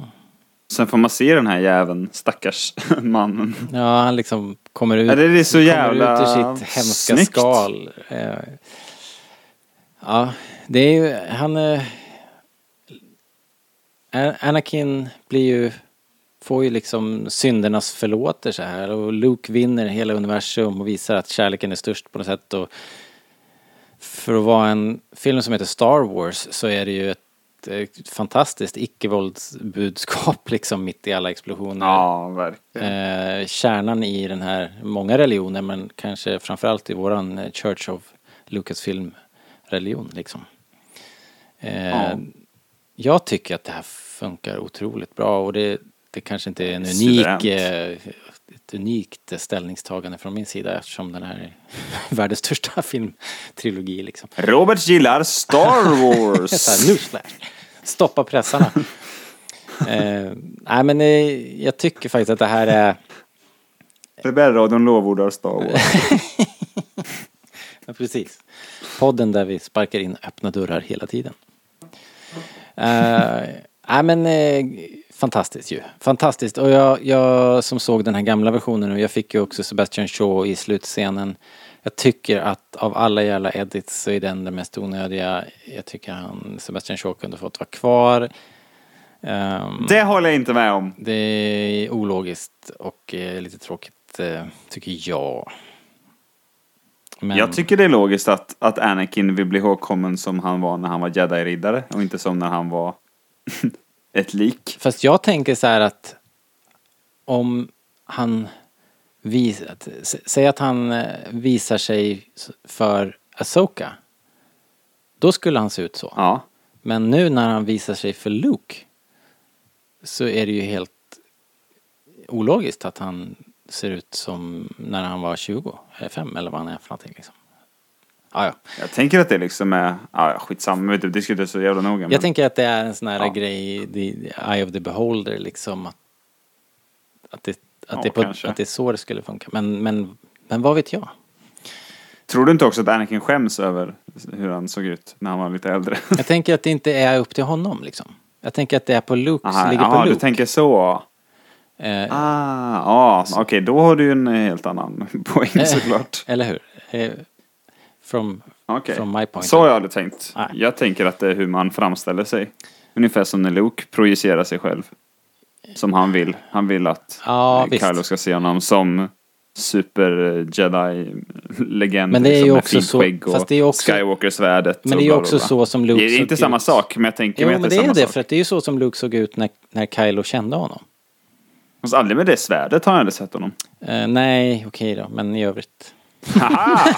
Sen får man se den här jäveln, stackars mannen. ja han liksom kommer ut, Ja, det är så jävla ut ur sitt hemska snyggt. skal. Eh, ja, det är ju, han... Eh, Anakin blir ju, får ju liksom syndernas förlåtelse här och Luke vinner hela universum och visar att kärleken är störst på något sätt och för att vara en film som heter Star Wars så är det ju ett, ett fantastiskt icke-våldsbudskap liksom mitt i alla explosioner. Ja, verkligen. Eh, kärnan i den här, många religioner men kanske framförallt i våran Church of Lucasfilm religion liksom. Eh, Ja. Jag tycker att det här funkar otroligt bra och det, det kanske inte är en unik, eh, ett unikt ställningstagande från min sida eftersom den här är världens största filmtrilogi liksom. Robert gillar Star Wars. Newsflash. Stoppa pressarna. eh, nej men eh, jag tycker faktiskt att det här är Rebellradion lovordar Star Wars. Ja, precis. Podden där vi sparkar in öppna dörrar hela tiden. Uh, nej men eh, fantastiskt ju. Fantastiskt. Och jag, jag som såg den här gamla versionen och jag fick ju också Sebastian Shaw i slutscenen. Jag tycker att av alla jävla edits så är den den mest onödiga. Jag tycker han, Sebastian Shaw kunde fått vara kvar. Ehm, Det håller jag inte med om. det är ologiskt och eh, lite tråkigt eh, tycker jag. Men, Jag tycker det är logiskt att, att Anakin vill bli ihågkommen som han var när han var jedi-riddare och inte som när han var ett lik. Fast jag tänker så här att om han vis, att, s- säg att han eh, visar sig för Asoka. Då skulle han se ut så. Ja. Men nu när han visar sig för Luke så är det ju helt ologiskt att han ser ut som när han var 20 eller 5 eller vad han är för någonting liksom. Ja, ja. Jag tänker att det liksom är, ja skitsamma, du, det skulle inte så jävla noga. Men Jag tänker att det är en sån här Ja. grej, the eye of the beholder liksom. Att, att, det, att, Ja, det, på, att det är så det skulle funka. Men, men, men vad vet jag? Tror du inte också att Anakin skäms över hur han såg ut när han var lite äldre? Jag tänker att det inte är upp till honom liksom. Jag tänker att det är på Luke, Aha, ligger aha, på du Luke. tänker så. Eh, Ah, ja, okej, då har du ju en helt annan poäng Eh. såklart. Eller hur? Eh, from, Okej, from my point. så har jag hade tänkt. Nej. Jag tänker att det är hur man framställer sig. Ungefär som när Luke projicerar sig själv. Som han vill. Han vill att Ja, eh, visst. Kylo ska se honom som super eh, jedi-legend. Men det är ju liksom, också så- fast det är också- Skywalker-svärdet. Men det är ju också så som Luke Det är inte såg samma ut. sak, men jag tänker Jo mig att men det det är är samma det, sak. för att det är ju så som Luke såg ut när, när Kylo kände honom. Fast aldrig med det svärdet har jag aldrig sett honom. Eh, nej, okej då, men i övrigt. Haha!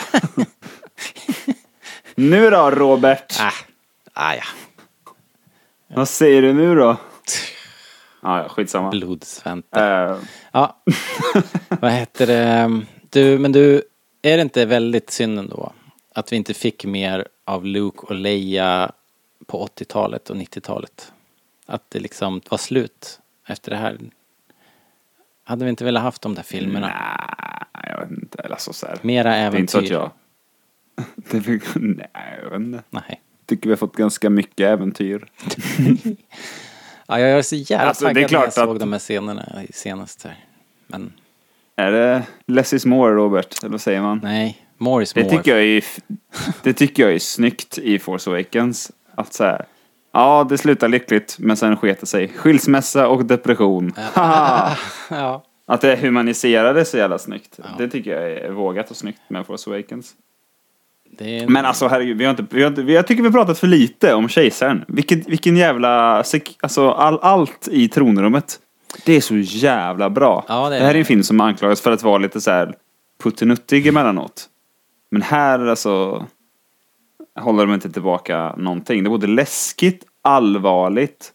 nu då Robert? Ah, ah ja. Vad säger du nu då? Ah, ja, skitsamma. Blodsvänta. Eh, Ja, vad heter det? Du, men du, är det inte väldigt synd ändå att vi inte fick mer av Luke och Leia på 80-talet och 90-talet? Att det liksom var slut efter det här. Hade vi inte velat haft de där filmerna? nej, jag vet inte. Eller så, så här. Mera Det är äventyr? inte så att jag... Det nej, jag vet inte. Nej. Tycker vi har fått ganska mycket äventyr. Ja, jag är så jävla Alltså, det taggad när jag såg att- de här scenerna senast här. Men Är det less is more Robert? Eller vad säger man? nej, more is Det more. tycker jag är, det tycker jag är snyggt i Force Awakens. Att så här, ja det slutar lyckligt men sen sket sig. Skilsmässa och depression. Ja. Att det humaniserade så jävla snyggt. Det tycker jag är vågat och snyggt med Force Awakens. Är, Men alltså herregud, vi har inte, vi har inte, jag tycker vi har pratat för lite om kejsaren. Vilken, vilken jävla, alltså all, allt i tronrummet. Det är så jävla bra. Ja, det är det här är en film som anklagas för att vara lite så här puttinuttig emellanåt. Men här alltså håller de inte tillbaka någonting. Det är både läskigt, allvarligt,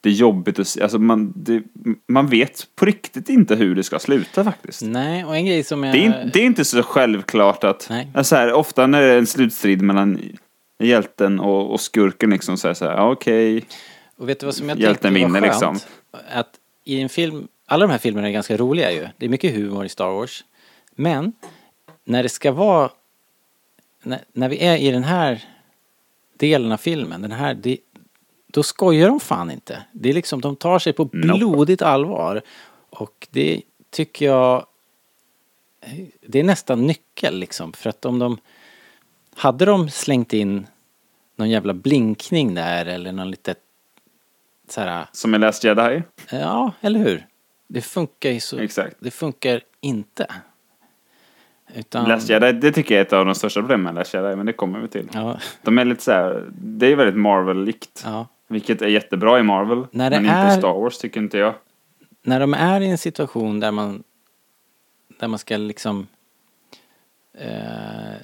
det är jobbigt att se. Alltså man, det, man vet på riktigt inte hur det ska sluta faktiskt. Nej, och en grej som jag... Det är, det är inte så självklart att, Nej. alltså här, ofta när det är en slutstrid mellan hjälten och, och skurken liksom så är det så här, okej, Och vet du vad som jag Hjälten vinner, liksom. Att i en film, alla de här filmerna är ganska roliga ju. Det är mycket humor i Star Wars. Men när det ska vara, när, när vi är i den här delen av filmen, den här, det, då skojar de fan inte. Det är liksom, de tar sig på blodigt allvar. Och det tycker jag, det är nästan nyckel liksom. För att om de, hade de slängt in någon jävla blinkning där eller någon litet så här, som i Last Jedi. ja, eller hur? Det funkar ju så, Exakt. det funkar inte. Utan, Last Jedi, det tycker jag är ett av de största problemen med Last Jedi, men det kommer vi till. Ja, De är lite så här, det är väldigt Marvel-likt. ja. Vilket är jättebra i Marvel, När det men inte är- i Star Wars tycker inte jag. När de är i en situation där man, där man ska liksom eh,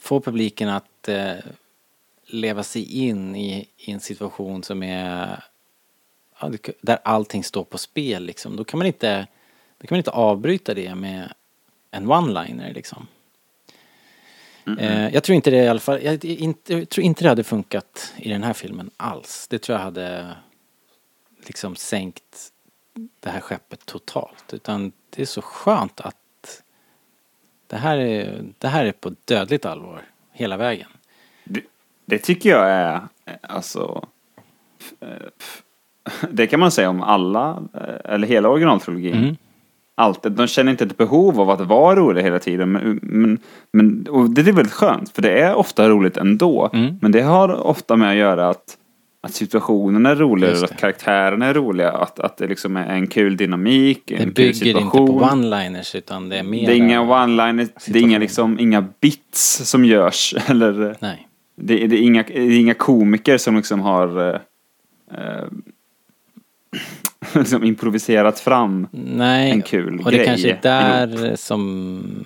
få publiken att eh, leva sig in i, i en situation som är där allting står på spel liksom. Då kan man inte, då kan man inte avbryta det med en one-liner liksom. Eh, jag tror inte det i alla fall, jag, inte, jag tror inte det hade funkat i den här filmen alls. Det tror jag hade liksom sänkt det här skeppet totalt. Utan det är så skönt att det här är, det här är på dödligt allvar hela vägen. Det, det tycker jag är, alltså, eh, det kan man säga om alla, eh, eller hela originaltrilogin. Mm. Alltid, de känner inte ett behov av att vara roliga hela tiden. Men, men, men och det är väldigt skönt, för det är ofta roligt ändå. Mm. Men det har ofta med att göra att, att situationen är rolig, det. att karaktärerna är roliga, att, att det liksom är en kul dynamik, Det en kul bygger inte situation. på one-liners utan det är mer... det är inga one-liners, det är inga, liksom, inga bits som görs. Eller, Nej. det, är- det, är inga, det är inga komiker som liksom har eh, liksom improviserat fram. Nej. En kul Och det grej kanske är där som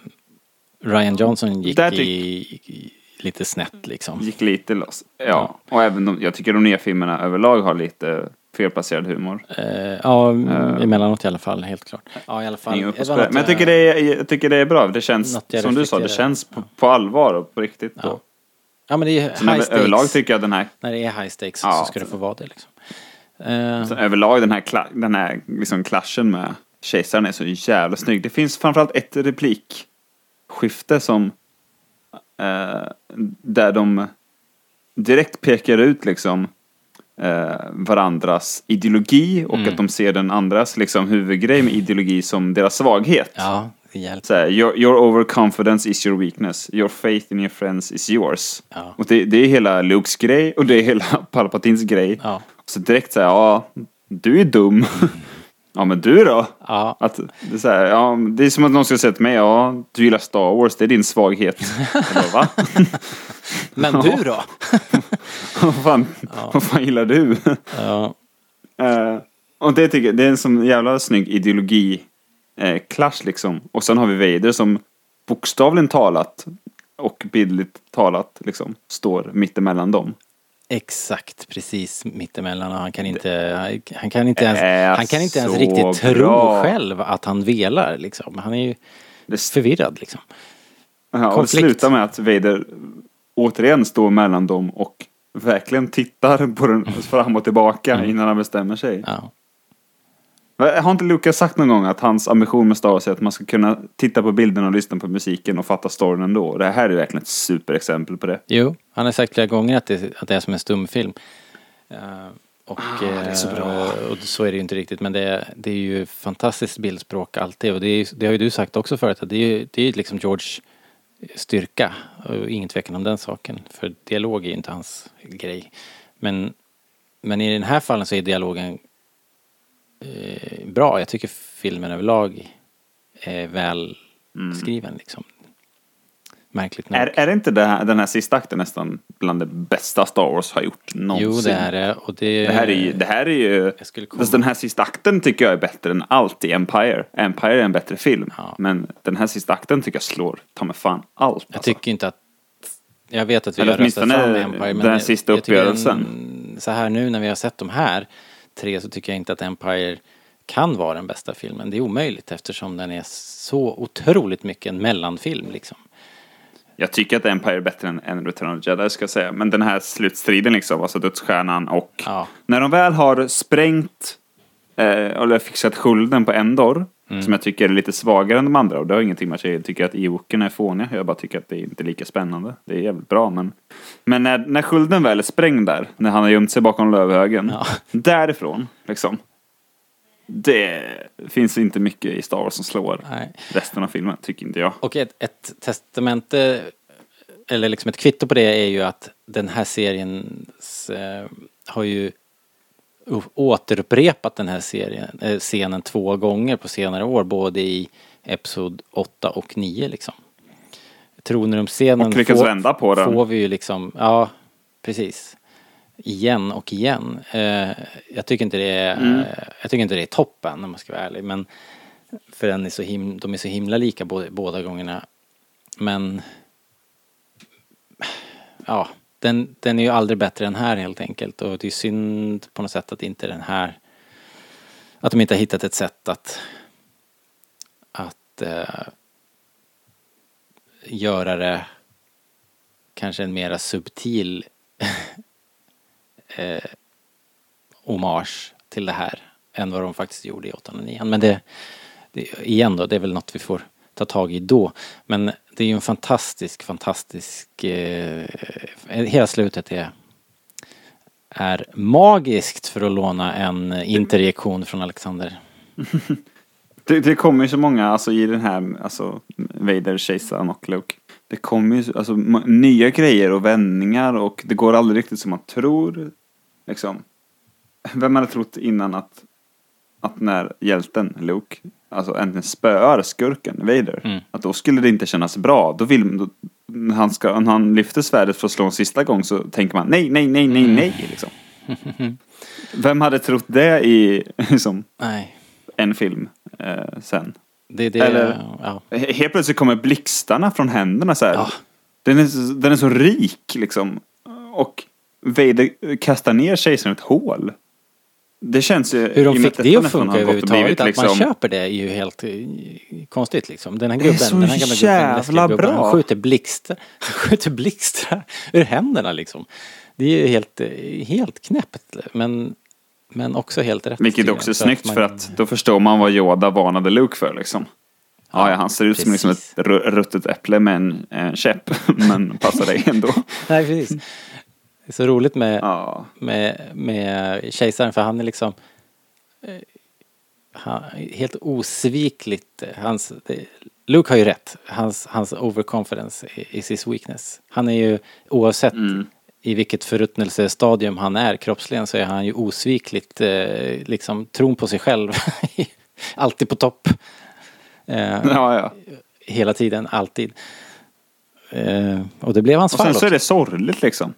Ryan Johnson gick i, i lite snett liksom. Gick lite loss. Ja, och även de, jag tycker de nya filmerna överlag har lite felplacerad humor. Eh, ja, emellanåt i alla fall, helt klart. Ja, i alla fall. Det Men jag tycker, det är, jag tycker det är bra. Det känns, jag som du sa, det känns på, på allvar och på riktigt. Ja. Ja, men det är high stakes. överlag tycker jag den här, När det är high stakes Ja, så ska det få vara det liksom. Eh, sen överlag den här, kla, den här liksom clashen med kejsaren är så jävla snygg. Det finns framförallt ett replikskifte som eh, där de direkt pekar ut liksom eh, varandras ideologi och Mm. att de ser den andras liksom huvudgrej med ideologi som deras svaghet. ja. Så här, your, your overconfidence is your weakness. Your faith in your friends is yours. Ja. Och det, det är hela Lukes grej och det är hela Palpatins grej. Ja. Så direkt säger ja, du är dum. ja, men du då? Ja, Att det, är så här, ja, det är som att någon skulle säga till mig, ja, du gillar Star Wars, det är din svaghet. Bara, va? men du då? vad, fan, vad fan gillar du? Ja, Eh, Och det tycker jag, det är en sån jävla snygg ideologi eh, clash liksom. Och sen har vi Vader som bokstavligen talat och bildligt talat liksom står mittemellan dem. Exakt, precis mittemellan han kan inte, han kan inte ens, han kan inte ens riktigt tro bra. själv att han velar liksom. Han är ju Det, förvirrad liksom. ja, och det slutar med att Vader återigen står mellan dem och verkligen tittar på den fram och tillbaka innan han bestämmer sig. Ja. Har inte Lucas sagt någon gång att hans ambition med Star Wars är att man ska kunna titta på bilderna och lyssna på musiken och fatta storyn ändå? Det här är verkligen ett superexempel på det. Jo, han har sagt flera gånger att det, att det är som en stumfilm. Eh, och, det är så bra. eh, och så är det ju inte riktigt men det, är- det är ju fantastiskt bildspråk alltid och det, är, det har ju du sagt också förut att det är ju det är ju liksom George styrka och ingen tvekan om den saken för dialog är ju inte hans grej. Men, men i den här fallen så är dialogen eh, bra. Jag tycker filmen överlag är väl skriven liksom. Märkligt nog. Är, är det inte det här, den här sista akten nästan bland det bästa Star Wars har gjort någonsin? Jo, det är det. Och det, Det här är ju, det här är ju Jag den här sista akten tycker jag är bättre än allt i Empire. Empire är en bättre film. Ja. Men den här sista akten tycker jag slår ta mig fan allt. Jag alltså. tycker inte att... Jag vet att vi Eller har röstat fram Empire men den jag- sista jag uppgörelsen. den- Så här nu när vi har sett de här tre så tycker jag inte att Empire kan vara den bästa filmen. Det är omöjligt eftersom den är så otroligt mycket en mellanfilm liksom. Jag tycker att Empire är bättre än, än Return of the Jedi ska jag säga. Men den här slutstriden liksom, alltså dödsstjärnan och Ja. när de väl har sprängt eh, eller fixat skulden på Endor. Mm. Som jag tycker är lite svagare än de andra. Och det har ingenting med att jag tycker att Ewoken är fåniga. Jag bara tycker att det är inte lika spännande. Det är jävligt bra men. Men när, när skulden väl är sprängd där. När han har gömt sig bakom lövhögen. Ja. Därifrån liksom. Det finns inte mycket i Star Wars som slår Nej. resten av filmen, tycker inte jag. Och ett, ett testamente, eller liksom ett kvitto på det är ju att den här serien eh, har ju återupprepat den här serien, eh, scenen två gånger på senare år, både i Episod 8 och 9 liksom. Tronrumsscenen Och lyckats vända på den. får vi ju liksom, ja precis. Igen och igen. Eh, jag tycker inte det är, Mm. jag tycker inte det är toppen om man ska vara ärlig. Men för den är så him- de är så himla lika båda, båda gångerna. Men ja, den, den är ju aldrig bättre än här helt enkelt. Och det är synd på något sätt att inte den här att de inte har hittat ett sätt att att eh, göra det kanske en mera subtil eh, hommage till det här än vad de faktiskt gjorde i 8 och 9. Men det, det, igen då, det är väl något vi får ta tag i då. Men det är ju en fantastisk, fantastisk, eh, eh, hela slutet är är magiskt för att låna en interjektion från Alexander. Det, det kommer ju så många, alltså i den här, alltså Vader, kejsaren och Luke. Det kommer ju alltså, nya grejer och vändningar och det går aldrig riktigt som man tror. Liksom. Vem hade trott innan att, att när hjälten, Luke, alltså äntligen spöar skurken, Vader, Mm. att då skulle det inte kännas bra. Då vill, då, när, han ska, när han lyfter svärdet för att slå en sista gång så tänker man nej, nej, nej, nej, nej, liksom. Vem hade trott det i liksom, Nej, en film eh, sen? det, det, Eller- ja. He- Helt plötsligt kommer blixtarna från händerna så här. Ja. Den, är, den är så rik liksom. Och Vader kastar ner kejsaren i ett hål. Det känns ju... Hur de fick att det att funka överhuvudtaget, att man liksom- köper det är ju helt eh, konstigt liksom. Den här är gubben, den här gamla gubben, jävla läskiga gubben, han skjuter blixtar, han skjuter blixtar ur händerna liksom. Det är ju helt, eh, helt knäppt men, men också helt rätt. Vilket också är snyggt för att då förstår man vad Yoda varnade Luke för liksom. Ja, ja han ser ut som liksom ett ruttet äpple med en eh, käpp. men passar dig ändå. Nej, precis. Det är så roligt med, Ja. med, med kejsaren för han är liksom eh, han, helt osvikligt. eh, Hans, Luke har ju rätt. Hans, hans overconfidence is his weakness. Han är ju oavsett i vilket förruttnelsestadium han är kroppsligen så är han ju osvikligt eh, liksom tron på sig själv. Alltid på topp. Ja, ja. Hela tiden, alltid. Och det blev hans Och fall sen så också. är det sorgligt liksom.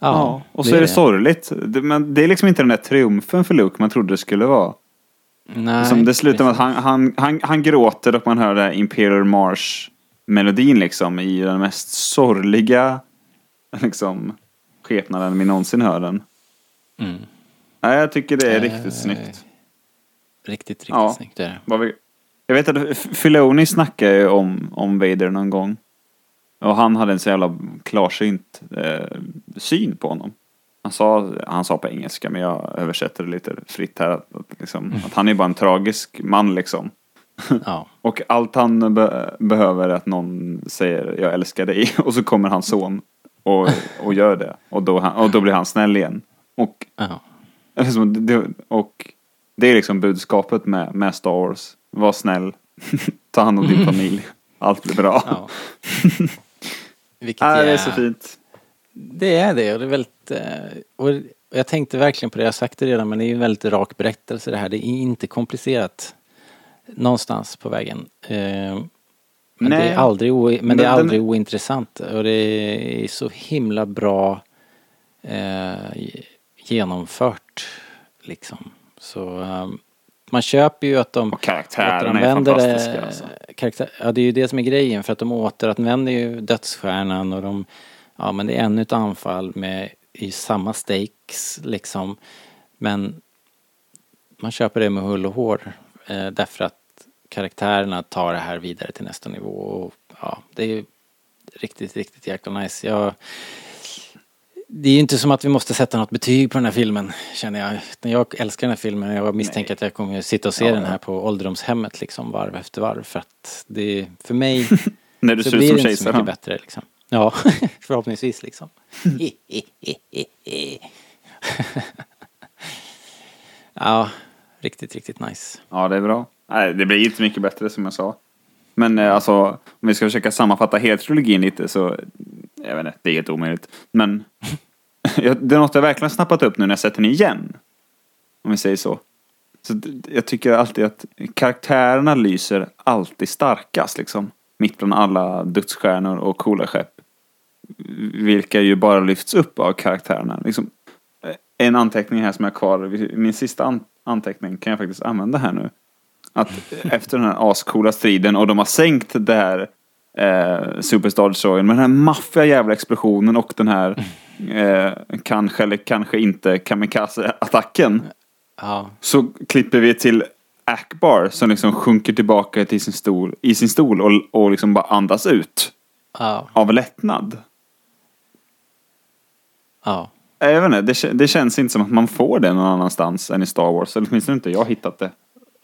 Ja, och så är det, sorgligt. Det, men det är liksom inte den där triumfen för Luke man trodde det skulle vara. Nej, Som det slutar med att han, han, han, han gråter och man hör det här Imperial March melodin liksom i den mest sorgliga liksom skepnaden vi någonsin hör den. Mm. Nej, jag tycker det är Eh, riktigt snyggt. Riktigt, riktigt Ja. snyggt är det. Jag vet att Filoni snackade ju om, om Vader någon gång. Och han hade en så jävla klarsynt eh, syn på honom. Han sa, han sa på engelska men jag översätter det lite fritt här. Att, att, liksom, att han är bara en tragisk man liksom. Ja. Och allt han be- behöver är att någon säger jag älskar dig. Och så kommer hans son och, och gör det. Och då, han, och då blir han snäll igen. Och, ja. liksom, det, och det är liksom budskapet med, med Star Wars. Var snäll. Ta hand om din familj. Allt blir bra. ja. Vilket Nej, det är så fint. Det är det och det är väldigt... eh, Och jag tänkte verkligen på det, jag har sagt det redan men det är ju en väldigt rak berättelse det här. Det är inte komplicerat någonstans på vägen. Eh, Men, det Nej. är aldrig, o, men Men det är den- aldrig ointressant och det är så himla bra eh, genomfört liksom. Så eh, man köper ju att de Och karaktärerna är återanvänder det- fantastiska. Alltså. Karaktär, ja det är ju det som är grejen för att de återanvänder ju dödsstjärnan och de Ja men det är ännu ett anfall med i samma stakes liksom. Men man köper det med hull och hår. Eh, därför att karaktärerna tar det här vidare till nästa nivå. Och, ja, det är riktigt, riktigt jäkla nice. Jag, det är ju inte som att vi måste sätta något betyg på den här filmen, känner jag. Jag älskar den här filmen och jag misstänker att jag kommer sitta och se Ja, den här på ålderdomshemmet liksom varv efter varv. För att det, för mig När du så ser blir det inte så mycket bättre liksom. Ja, förhoppningsvis liksom. ja, riktigt, riktigt nice. Ja, det är bra. Nej, det blir inte mycket bättre som jag sa. Men eh, alltså, om vi ska försöka sammanfatta hela trilogin lite så, jag vet inte, det är helt omöjligt. Men det är något jag verkligen snappat upp nu när jag sett den igen. Om vi säger så. Så jag tycker alltid att karaktärerna lyser alltid starkast liksom. Mitt bland alla dödsstjärnor och coola skepp. Vilka ju bara lyfts upp av karaktärerna. Liksom, eh, en anteckning här som jag har kvar, min sista an- anteckning kan jag faktiskt använda här nu. Att efter den här ascoola striden och de har sänkt det här eh, Superstar Destroyern med den här maffiga jävla explosionen och den här eh, kanske eller kanske inte kamikaze-attacken. Ja, Så klipper vi till Akbar som liksom sjunker tillbaka till sin stol, i sin stol och, och liksom bara andas ut ja, av lättnad. ja. Jag vet inte, det, det känns inte som att man får det någon annanstans än i Star Wars. Eller åtminstone inte jag har hittat det.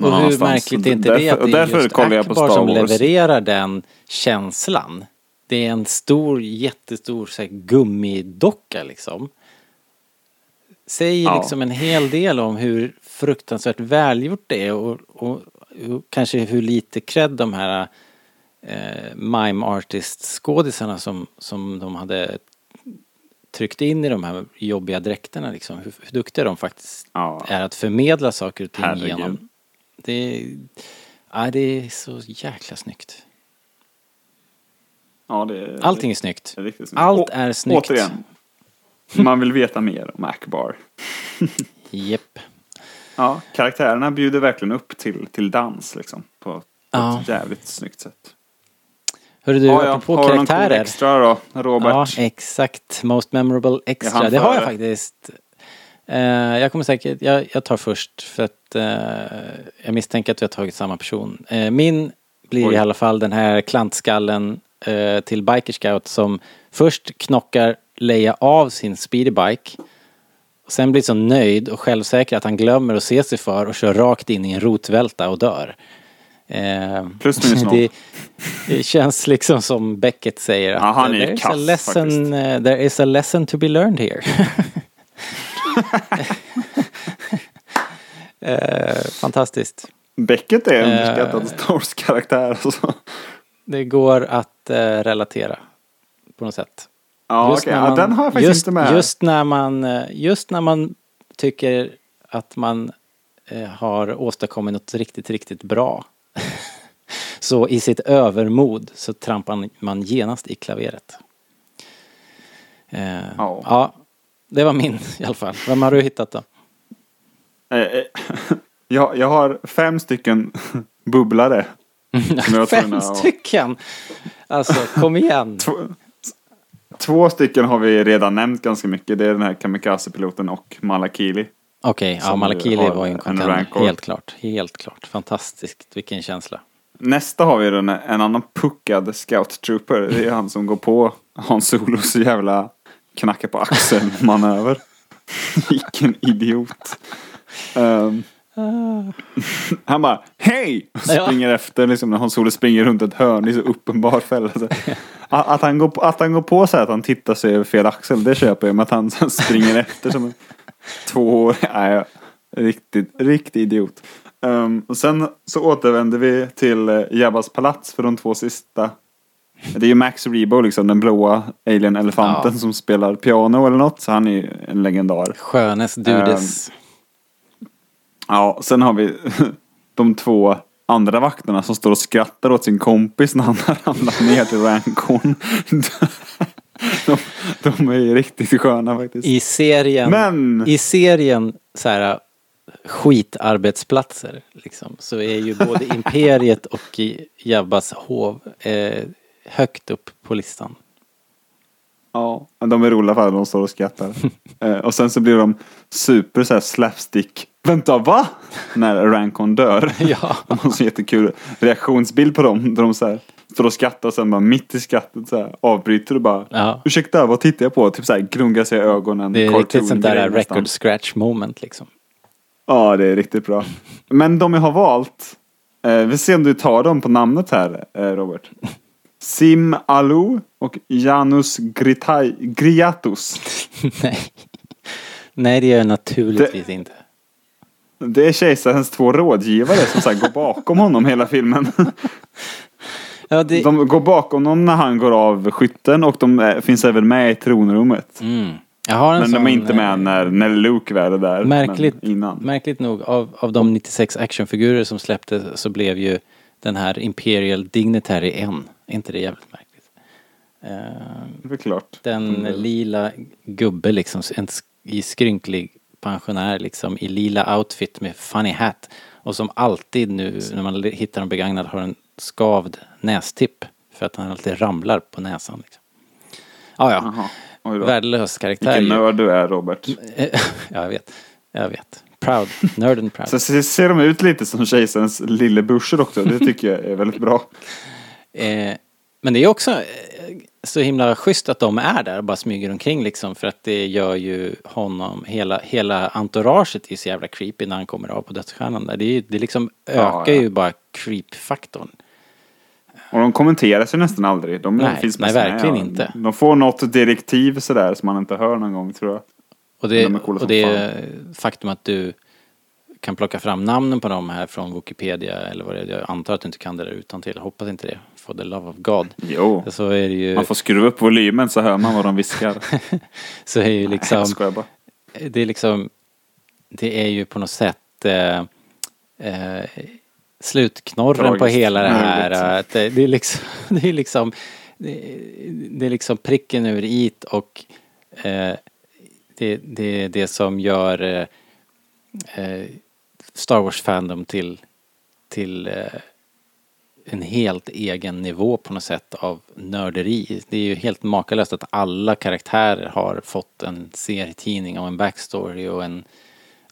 Någon Och hur annanstans. märkligt är inte därför, det att det är därför just kollar jag på Akbar Star som Wars. levererar den känslan. Det är en stor, jättestor så här, gummidocka liksom. Säger Ja. liksom en hel del om hur fruktansvärt välgjort det är och, och, och kanske hur lite cred de här eh, mime artist skådisarna som, som de hade tryckt in i de här jobbiga dräkterna liksom. Hur, hur duktiga de faktiskt Ja. är att förmedla saker och ting Herregud. genom. Det är, ja, det är så jäkla snyggt. Ja, det är, Allting är snyggt. är snyggt. Allt är snyggt. Återigen, man vill veta mer om Akbar. Japp. Ja, karaktärerna bjuder verkligen upp till, till dans liksom. På, på Ja. ett jävligt snyggt sätt. Hörru du, ja, ja. apropå Har du någon karaktärer. extra då, Ja, Robert? exakt. Most memorable extra. Det har jag faktiskt. Eh, jag kommer säkert, jag, jag tar först för att eh, jag misstänker att vi har tagit samma person. Eh, min blir Oj. i alla fall den här klantskallen eh, till Biker Scout som först knockar Leia av sin speedybike. Och sen blir så nöjd och självsäker att han glömmer att se sig för och kör rakt in i en rotvälta och dör. Eh, Plus minus noll. det, känns liksom som Beckett säger att Ja, han är a kass, eh, there is a lesson to be learned here. eh, fantastiskt. Beckett är en Eh. underskattad Star Wars-karaktär. Alltså. Det går att eh, relatera på något sätt. Ja, okej. Ja, den har jag faktiskt just, inte med. Just när man, eh, just när man tycker att man eh, har åstadkommit något riktigt, riktigt bra. så i sitt övermod så trampar man genast i klaveret. Eh, Ja. ja. Det var min i alla fall. Vem har du hittat då? Eh, eh, jag, jag har fem stycken bubblare. Fem stycken! Alltså, kom igen. Två, två stycken har vi redan nämnt ganska mycket. Det är den här Kamikaze-piloten och Malakili. Okej, ja, Som Malakili var ju en en contender. Helt klart. Helt klart. Fantastiskt. Vilken känsla. Nästa har vi den, en annan puckad scout trooper. Det är han som går på Hans Solos jävla knacka på axelmanöver. Vilken idiot. Ehm, han bara hej! Och Ja. Springer efter liksom när Hans Solo springer runt ett hörn. Är så uppenbar fälla. Att, att, han går, på- att han går på så här att han tittar sig över fel axel. Det köper jag. Men att han springer efter som en två Nej, riktigt, riktigt idiot. Ehm, och sen så återvänder vi till uh, Jabbas palats för de två sista. Det är ju Max Rebo, liksom den blåa alien-elefanten Ja. som spelar piano eller något. Så han är ju en legendar. Skönes dudes. Ja, sen har vi de två andra vakterna som står och skrattar åt sin kompis när han har ramlat ner till Rancon. de, de är ju riktigt sköna faktiskt. I serien, Men- i serien så här skitarbetsplatser liksom, så är ju både Imperiet och Jabbas hov eh, högt upp på listan. Ja, de är roliga för de står och skrattar. eh, och sen så blir de super så här slapstick. Vänta, va? När Rancon dör. Ja. De har så jättekul reaktionsbild på dem. Där de så här står och skrattar och sen bara mitt i skrattet så här avbryter och bara Ja. Ursäkta, vad tittar jag på? Typ så här gnuggar sig i ögonen. Det är riktigt sånt där record scratch moment liksom. Ja, det är riktigt bra. Men de jag har valt. Eh, vi ser om du tar dem på namnet här, eh, Robert. Sim Alou och Janus Gritai, Griatus. Nej. Nej, det gör jag naturligtvis inte. Det är kejsarens två rådgivare som så går bakom honom hela filmen. Ja, det, De går bakom honom när han går av skytten och de eh, finns även med i tronrummet. mm. Men sån, de är inte eh, med när, när Luke väl är där. Märkligt, innan. märkligt nog, av, av de 96 actionfigurer som släpptes så blev ju den här Imperial Dignitary en. Är inte det jävligt märkligt? Eh, Det är klart. den lila gubbe liksom, en skrynklig pensionär liksom i lila outfit med funny hat. Och som alltid nu när man hittar en begagnad har en skavd nästipp. För att han alltid ramlar på näsan liksom. Ja, ja. Då. Värdelös karaktär. Vilken nörd du är Robert. ja, jag vet. Jag vet. Proud. Nörden proud. Så ser, de ut lite som kejsarens lillebursor också. Det tycker jag är väldigt bra. Eh, men det är också eh, så himla schysst att de är där och bara smyger omkring liksom för att det gör ju honom, hela, hela entouraget är så jävla creepy när han kommer av på dödsstjärnan där. Det, är, det liksom ökar ja. ju bara creep-faktorn. Och de kommenterar sig nästan aldrig. De Nej, finns nej, verkligen med. inte. De får något direktiv sådär som man inte hör någon gång tror jag. Och det, De är och det faktum att du kan plocka fram namnen på dem här från Wikipedia eller vad det är. Jag antar att du inte kan det där utan till. Hoppas inte det. For the love of God. Jo. Så är det ju, Man får skruva upp volymen så hör man vad de viskar. så är ju liksom Jag skojar bara. det är liksom, det är ju på något sätt eh, eh, slutknorren på Tragiskt. hela det här. Att det, det är liksom, det är liksom, det, det är liksom pricken över it och eh, det, det är det som gör eh, eh, Star Wars Fandom till, till eh, en helt egen nivå på något sätt av nörderi. Det är ju helt makalöst att alla karaktärer har fått en serietidning och en backstory och en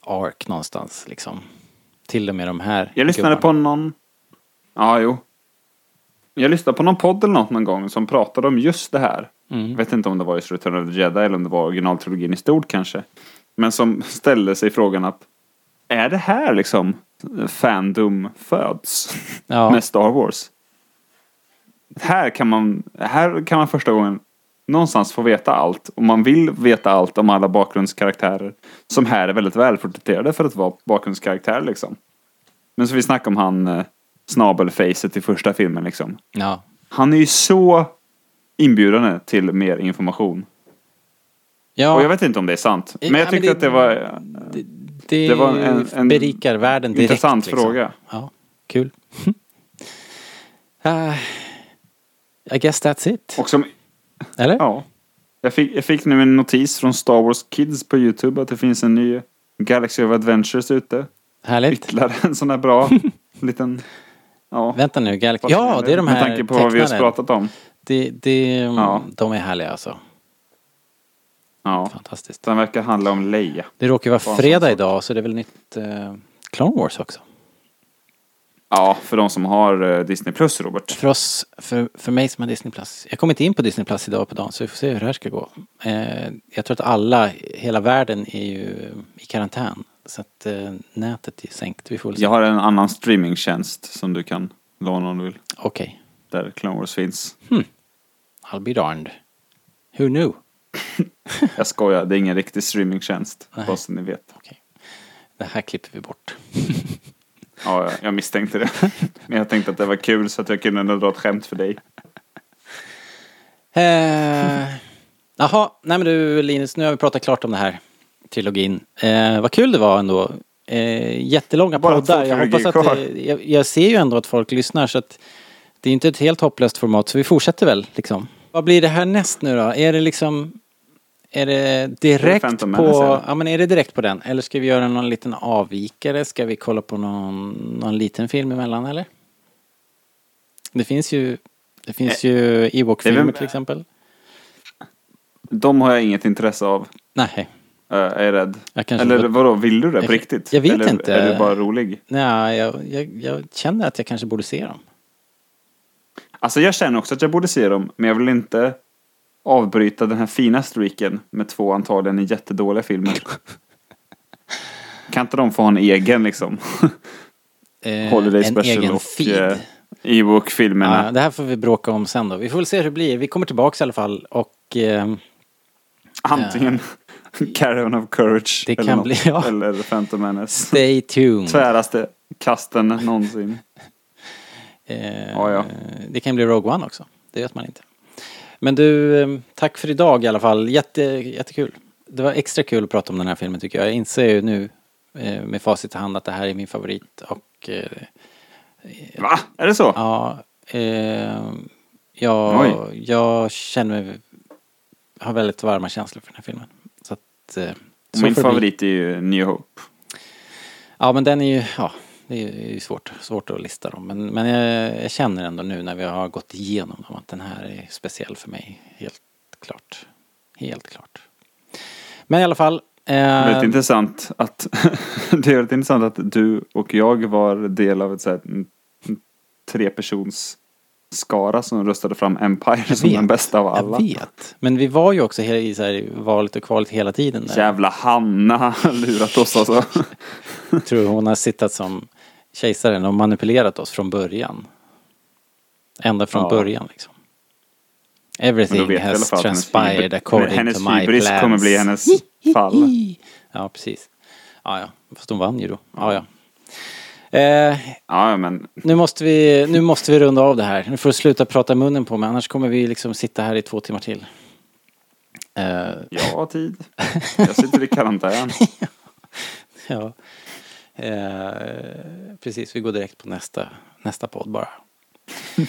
ark någonstans liksom. Till och med de här Jag lyssnade gubbarna. på någon... Ja, jo. Jag lyssnade på någon podd eller något någon gång som pratade om just det här. Mm. Jag vet inte om det var i Return of the Jedi eller om det var originaltrilogin i stort kanske. Men som ställde sig frågan att är det här liksom fandom föds Ja. med Star Wars? Här kan man, här kan man första gången någonstans få veta allt. Och man vill veta allt om alla bakgrundskaraktärer. Som här är väldigt välporträtterade för att vara bakgrundskaraktär liksom. Men så vi snackar om han eh, snabelfacet i första filmen liksom. Ja. Han är ju så inbjudande till mer information. Ja, Och jag vet inte om det är sant. Ja, Men jag men tyckte det- att det var... det, det, det var en- en berikar världen direkt. intressant liksom. fråga. Ja, kul. uh, I guess that's it. Och som, Eller? ja. Jag fick, jag fick nu en notis från Star Wars Kids på YouTube att det finns en ny Galaxy of Adventures ute. Härligt. Ytterligare en sån här bra liten... Ja. Vänta nu, Galaxy. Ja, det är de här Med tanke på vad vi har pratat om. Det, det, Ja. De är härliga alltså. Ja. Fantastiskt. Den verkar handla om Leia. Det råkar vara fredag idag så det är väl nytt eh, Clone Wars också. Ja, för de som har eh, Disney Plus, Robert. För oss, för, för mig som har Disney Plus. Jag kommer inte in på Disney Plus idag på dagen så vi får se hur det här ska gå. Eh, jag tror att alla, hela världen är ju i karantän. Så att eh, nätet är sänkt. Vi får väl se. Jag har en annan streamingtjänst som du kan låna om du vill. Okej. Där Clone Wars finns. I'll be darned. Who knew? Jag skojar, det är ingen riktig streamingtjänst. Bara så ni vet. Det här klipper vi bort. Ja, jag- misstänkte det. Men jag tänkte att det var kul så att jag kunde dra ett skämt för dig. Eh, Jaha, nej men du Linus, nu har vi pratat klart om det här. Trilogin. Eh, vad kul det var ändå. Eh, jättelånga Bara poddar. Jag hoppas att det, jag, jag ser ju ändå att folk lyssnar så att det är inte ett helt hopplöst format så vi fortsätter väl liksom. Vad blir det här näst nu då? Är det liksom är det direkt på, ja men är det direkt på den? Eller ska vi göra någon liten avvikare? Ska vi kolla på någon, någon liten film emellan eller? Det finns ju, det finns ju Ewok-filmer Eh, till exempel. De har jag inget intresse av. Nej, eh, är jag rädd. Jag Eller får- vadå, vill du det Jag- på riktigt? jag vet Eller inte. är du bara rolig? nej jag, jag, jag känner att jag kanske borde se dem. Alltså jag känner också att jag borde se dem, men jag vill inte avbryta den här fina streaken med två antagligen jättedåliga filmer. kan inte de få ha en egen liksom? Eh, Holiday en Special egen och feed. eh, Ewok-filmerna. Ja, det här får vi bråka om sen då. Vi får väl se hur det blir. Vi kommer tillbaks i alla fall och eh, Antingen Caravan of Courage Det eller, kan något, bli- ja. eller Phantom Menace. stay tuned. Tväraste kasten någonsin. Eh, Ja, ja. Det kan bli Rogue One också. Det vet man inte. Men du, eh, tack för idag i alla fall. Jätte, jättekul. Det var extra kul att prata om den här filmen tycker jag. Jag inser ju nu eh, med facit i hand att det här är min favorit och eh, Va? Är det så? Ja, eh, jag, Oj. jag känner mig, har väldigt varma känslor för den här filmen. Så att, så Min favorit är ju New Hope. Ja, men den är ju, ja, det är ju svårt, svårt att lista dem. Men, men jag, jag känner ändå nu när vi har gått igenom dem att den här är speciell för mig. Helt klart. Helt klart. Men i alla fall. Eh, Väldigt intressant att det är väldigt intressant att du och jag var del av ett så här, trepersons skara som röstade fram Empire som den bästa av alla. Jag vet. Men vi var ju också i så här, valet och kvalet hela tiden. Där. Jävla Hanna har lurat oss alltså. Tror hon har sittat som kejsaren och manipulerat oss från början. Ända från Ja. början liksom. Everything has hennes transpired according hennes to my hybris plans. kommer bli hennes fall. Ja, precis. Ja, ja. Fast hon vann ju då. Ja, ja. Eh, Ja, men nu, måste vi, nu måste vi runda av det här. Nu får du sluta prata munnen på mig annars kommer vi liksom sitta här i två timmar till. Eh, jag har tid. Jag sitter i karantän. Ja. Eh, precis, vi går direkt på nästa, nästa podd bara.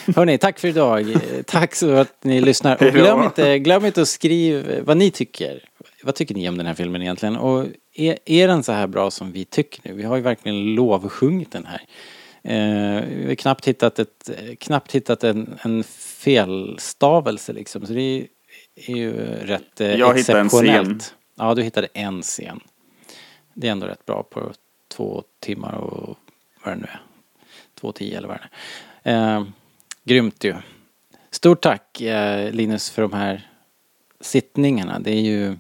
Hörni, tack för idag. Tack så att ni lyssnar. Och glöm inte, glöm inte att skriva vad ni tycker. Vad tycker ni om den här filmen egentligen? Och är, är den så här bra som vi tycker nu? Vi har ju verkligen lovsjungit den här. Eh, vi har knappt hittat, ett, knappt hittat en, en felstavelse liksom. Så det är, är ju rätt eh, Jag hittade en exceptionellt. scen. Ja, du hittade en scen. Det är ändå rätt bra på två timmar och vad det nu är. Två tio eller vad det är. Eh, grymt ju. Stort tack eh, Linus för de här sittningarna. Det är ju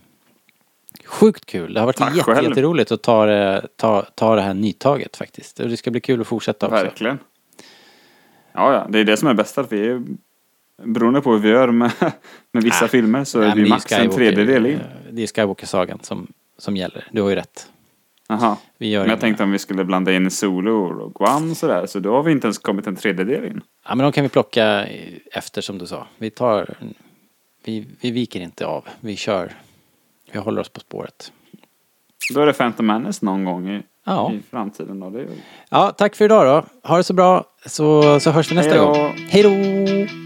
sjukt kul. Det har varit Tack jätte, själv. jätteroligt att ta det, ta, ta det här nytaget faktiskt. Och det ska bli kul att fortsätta också. Verkligen. Ja, ja, det är det som är bäst att vi är beroende på hur vi gör med, med vissa Ah. filmer så Nej, är vi max en tredjedel in. Det är Skywalker-sagan som, som gäller. Du har ju rätt. Jaha. Vi gör Men jag inga- tänkte om vi skulle blanda in Solo och Guam sådär, så då har vi inte ens kommit en tredjedel in. Ja men de kan vi plocka efter som du sa. Vi tar, vi, vi viker inte av. Vi kör. Vi håller oss på spåret. Då är det Phantom Menace någon gång i, Ja. i framtiden. Då. Det är. Ja, tack för idag då. Ha det så bra så, så hörs vi nästa Hej då. gång. Hej då!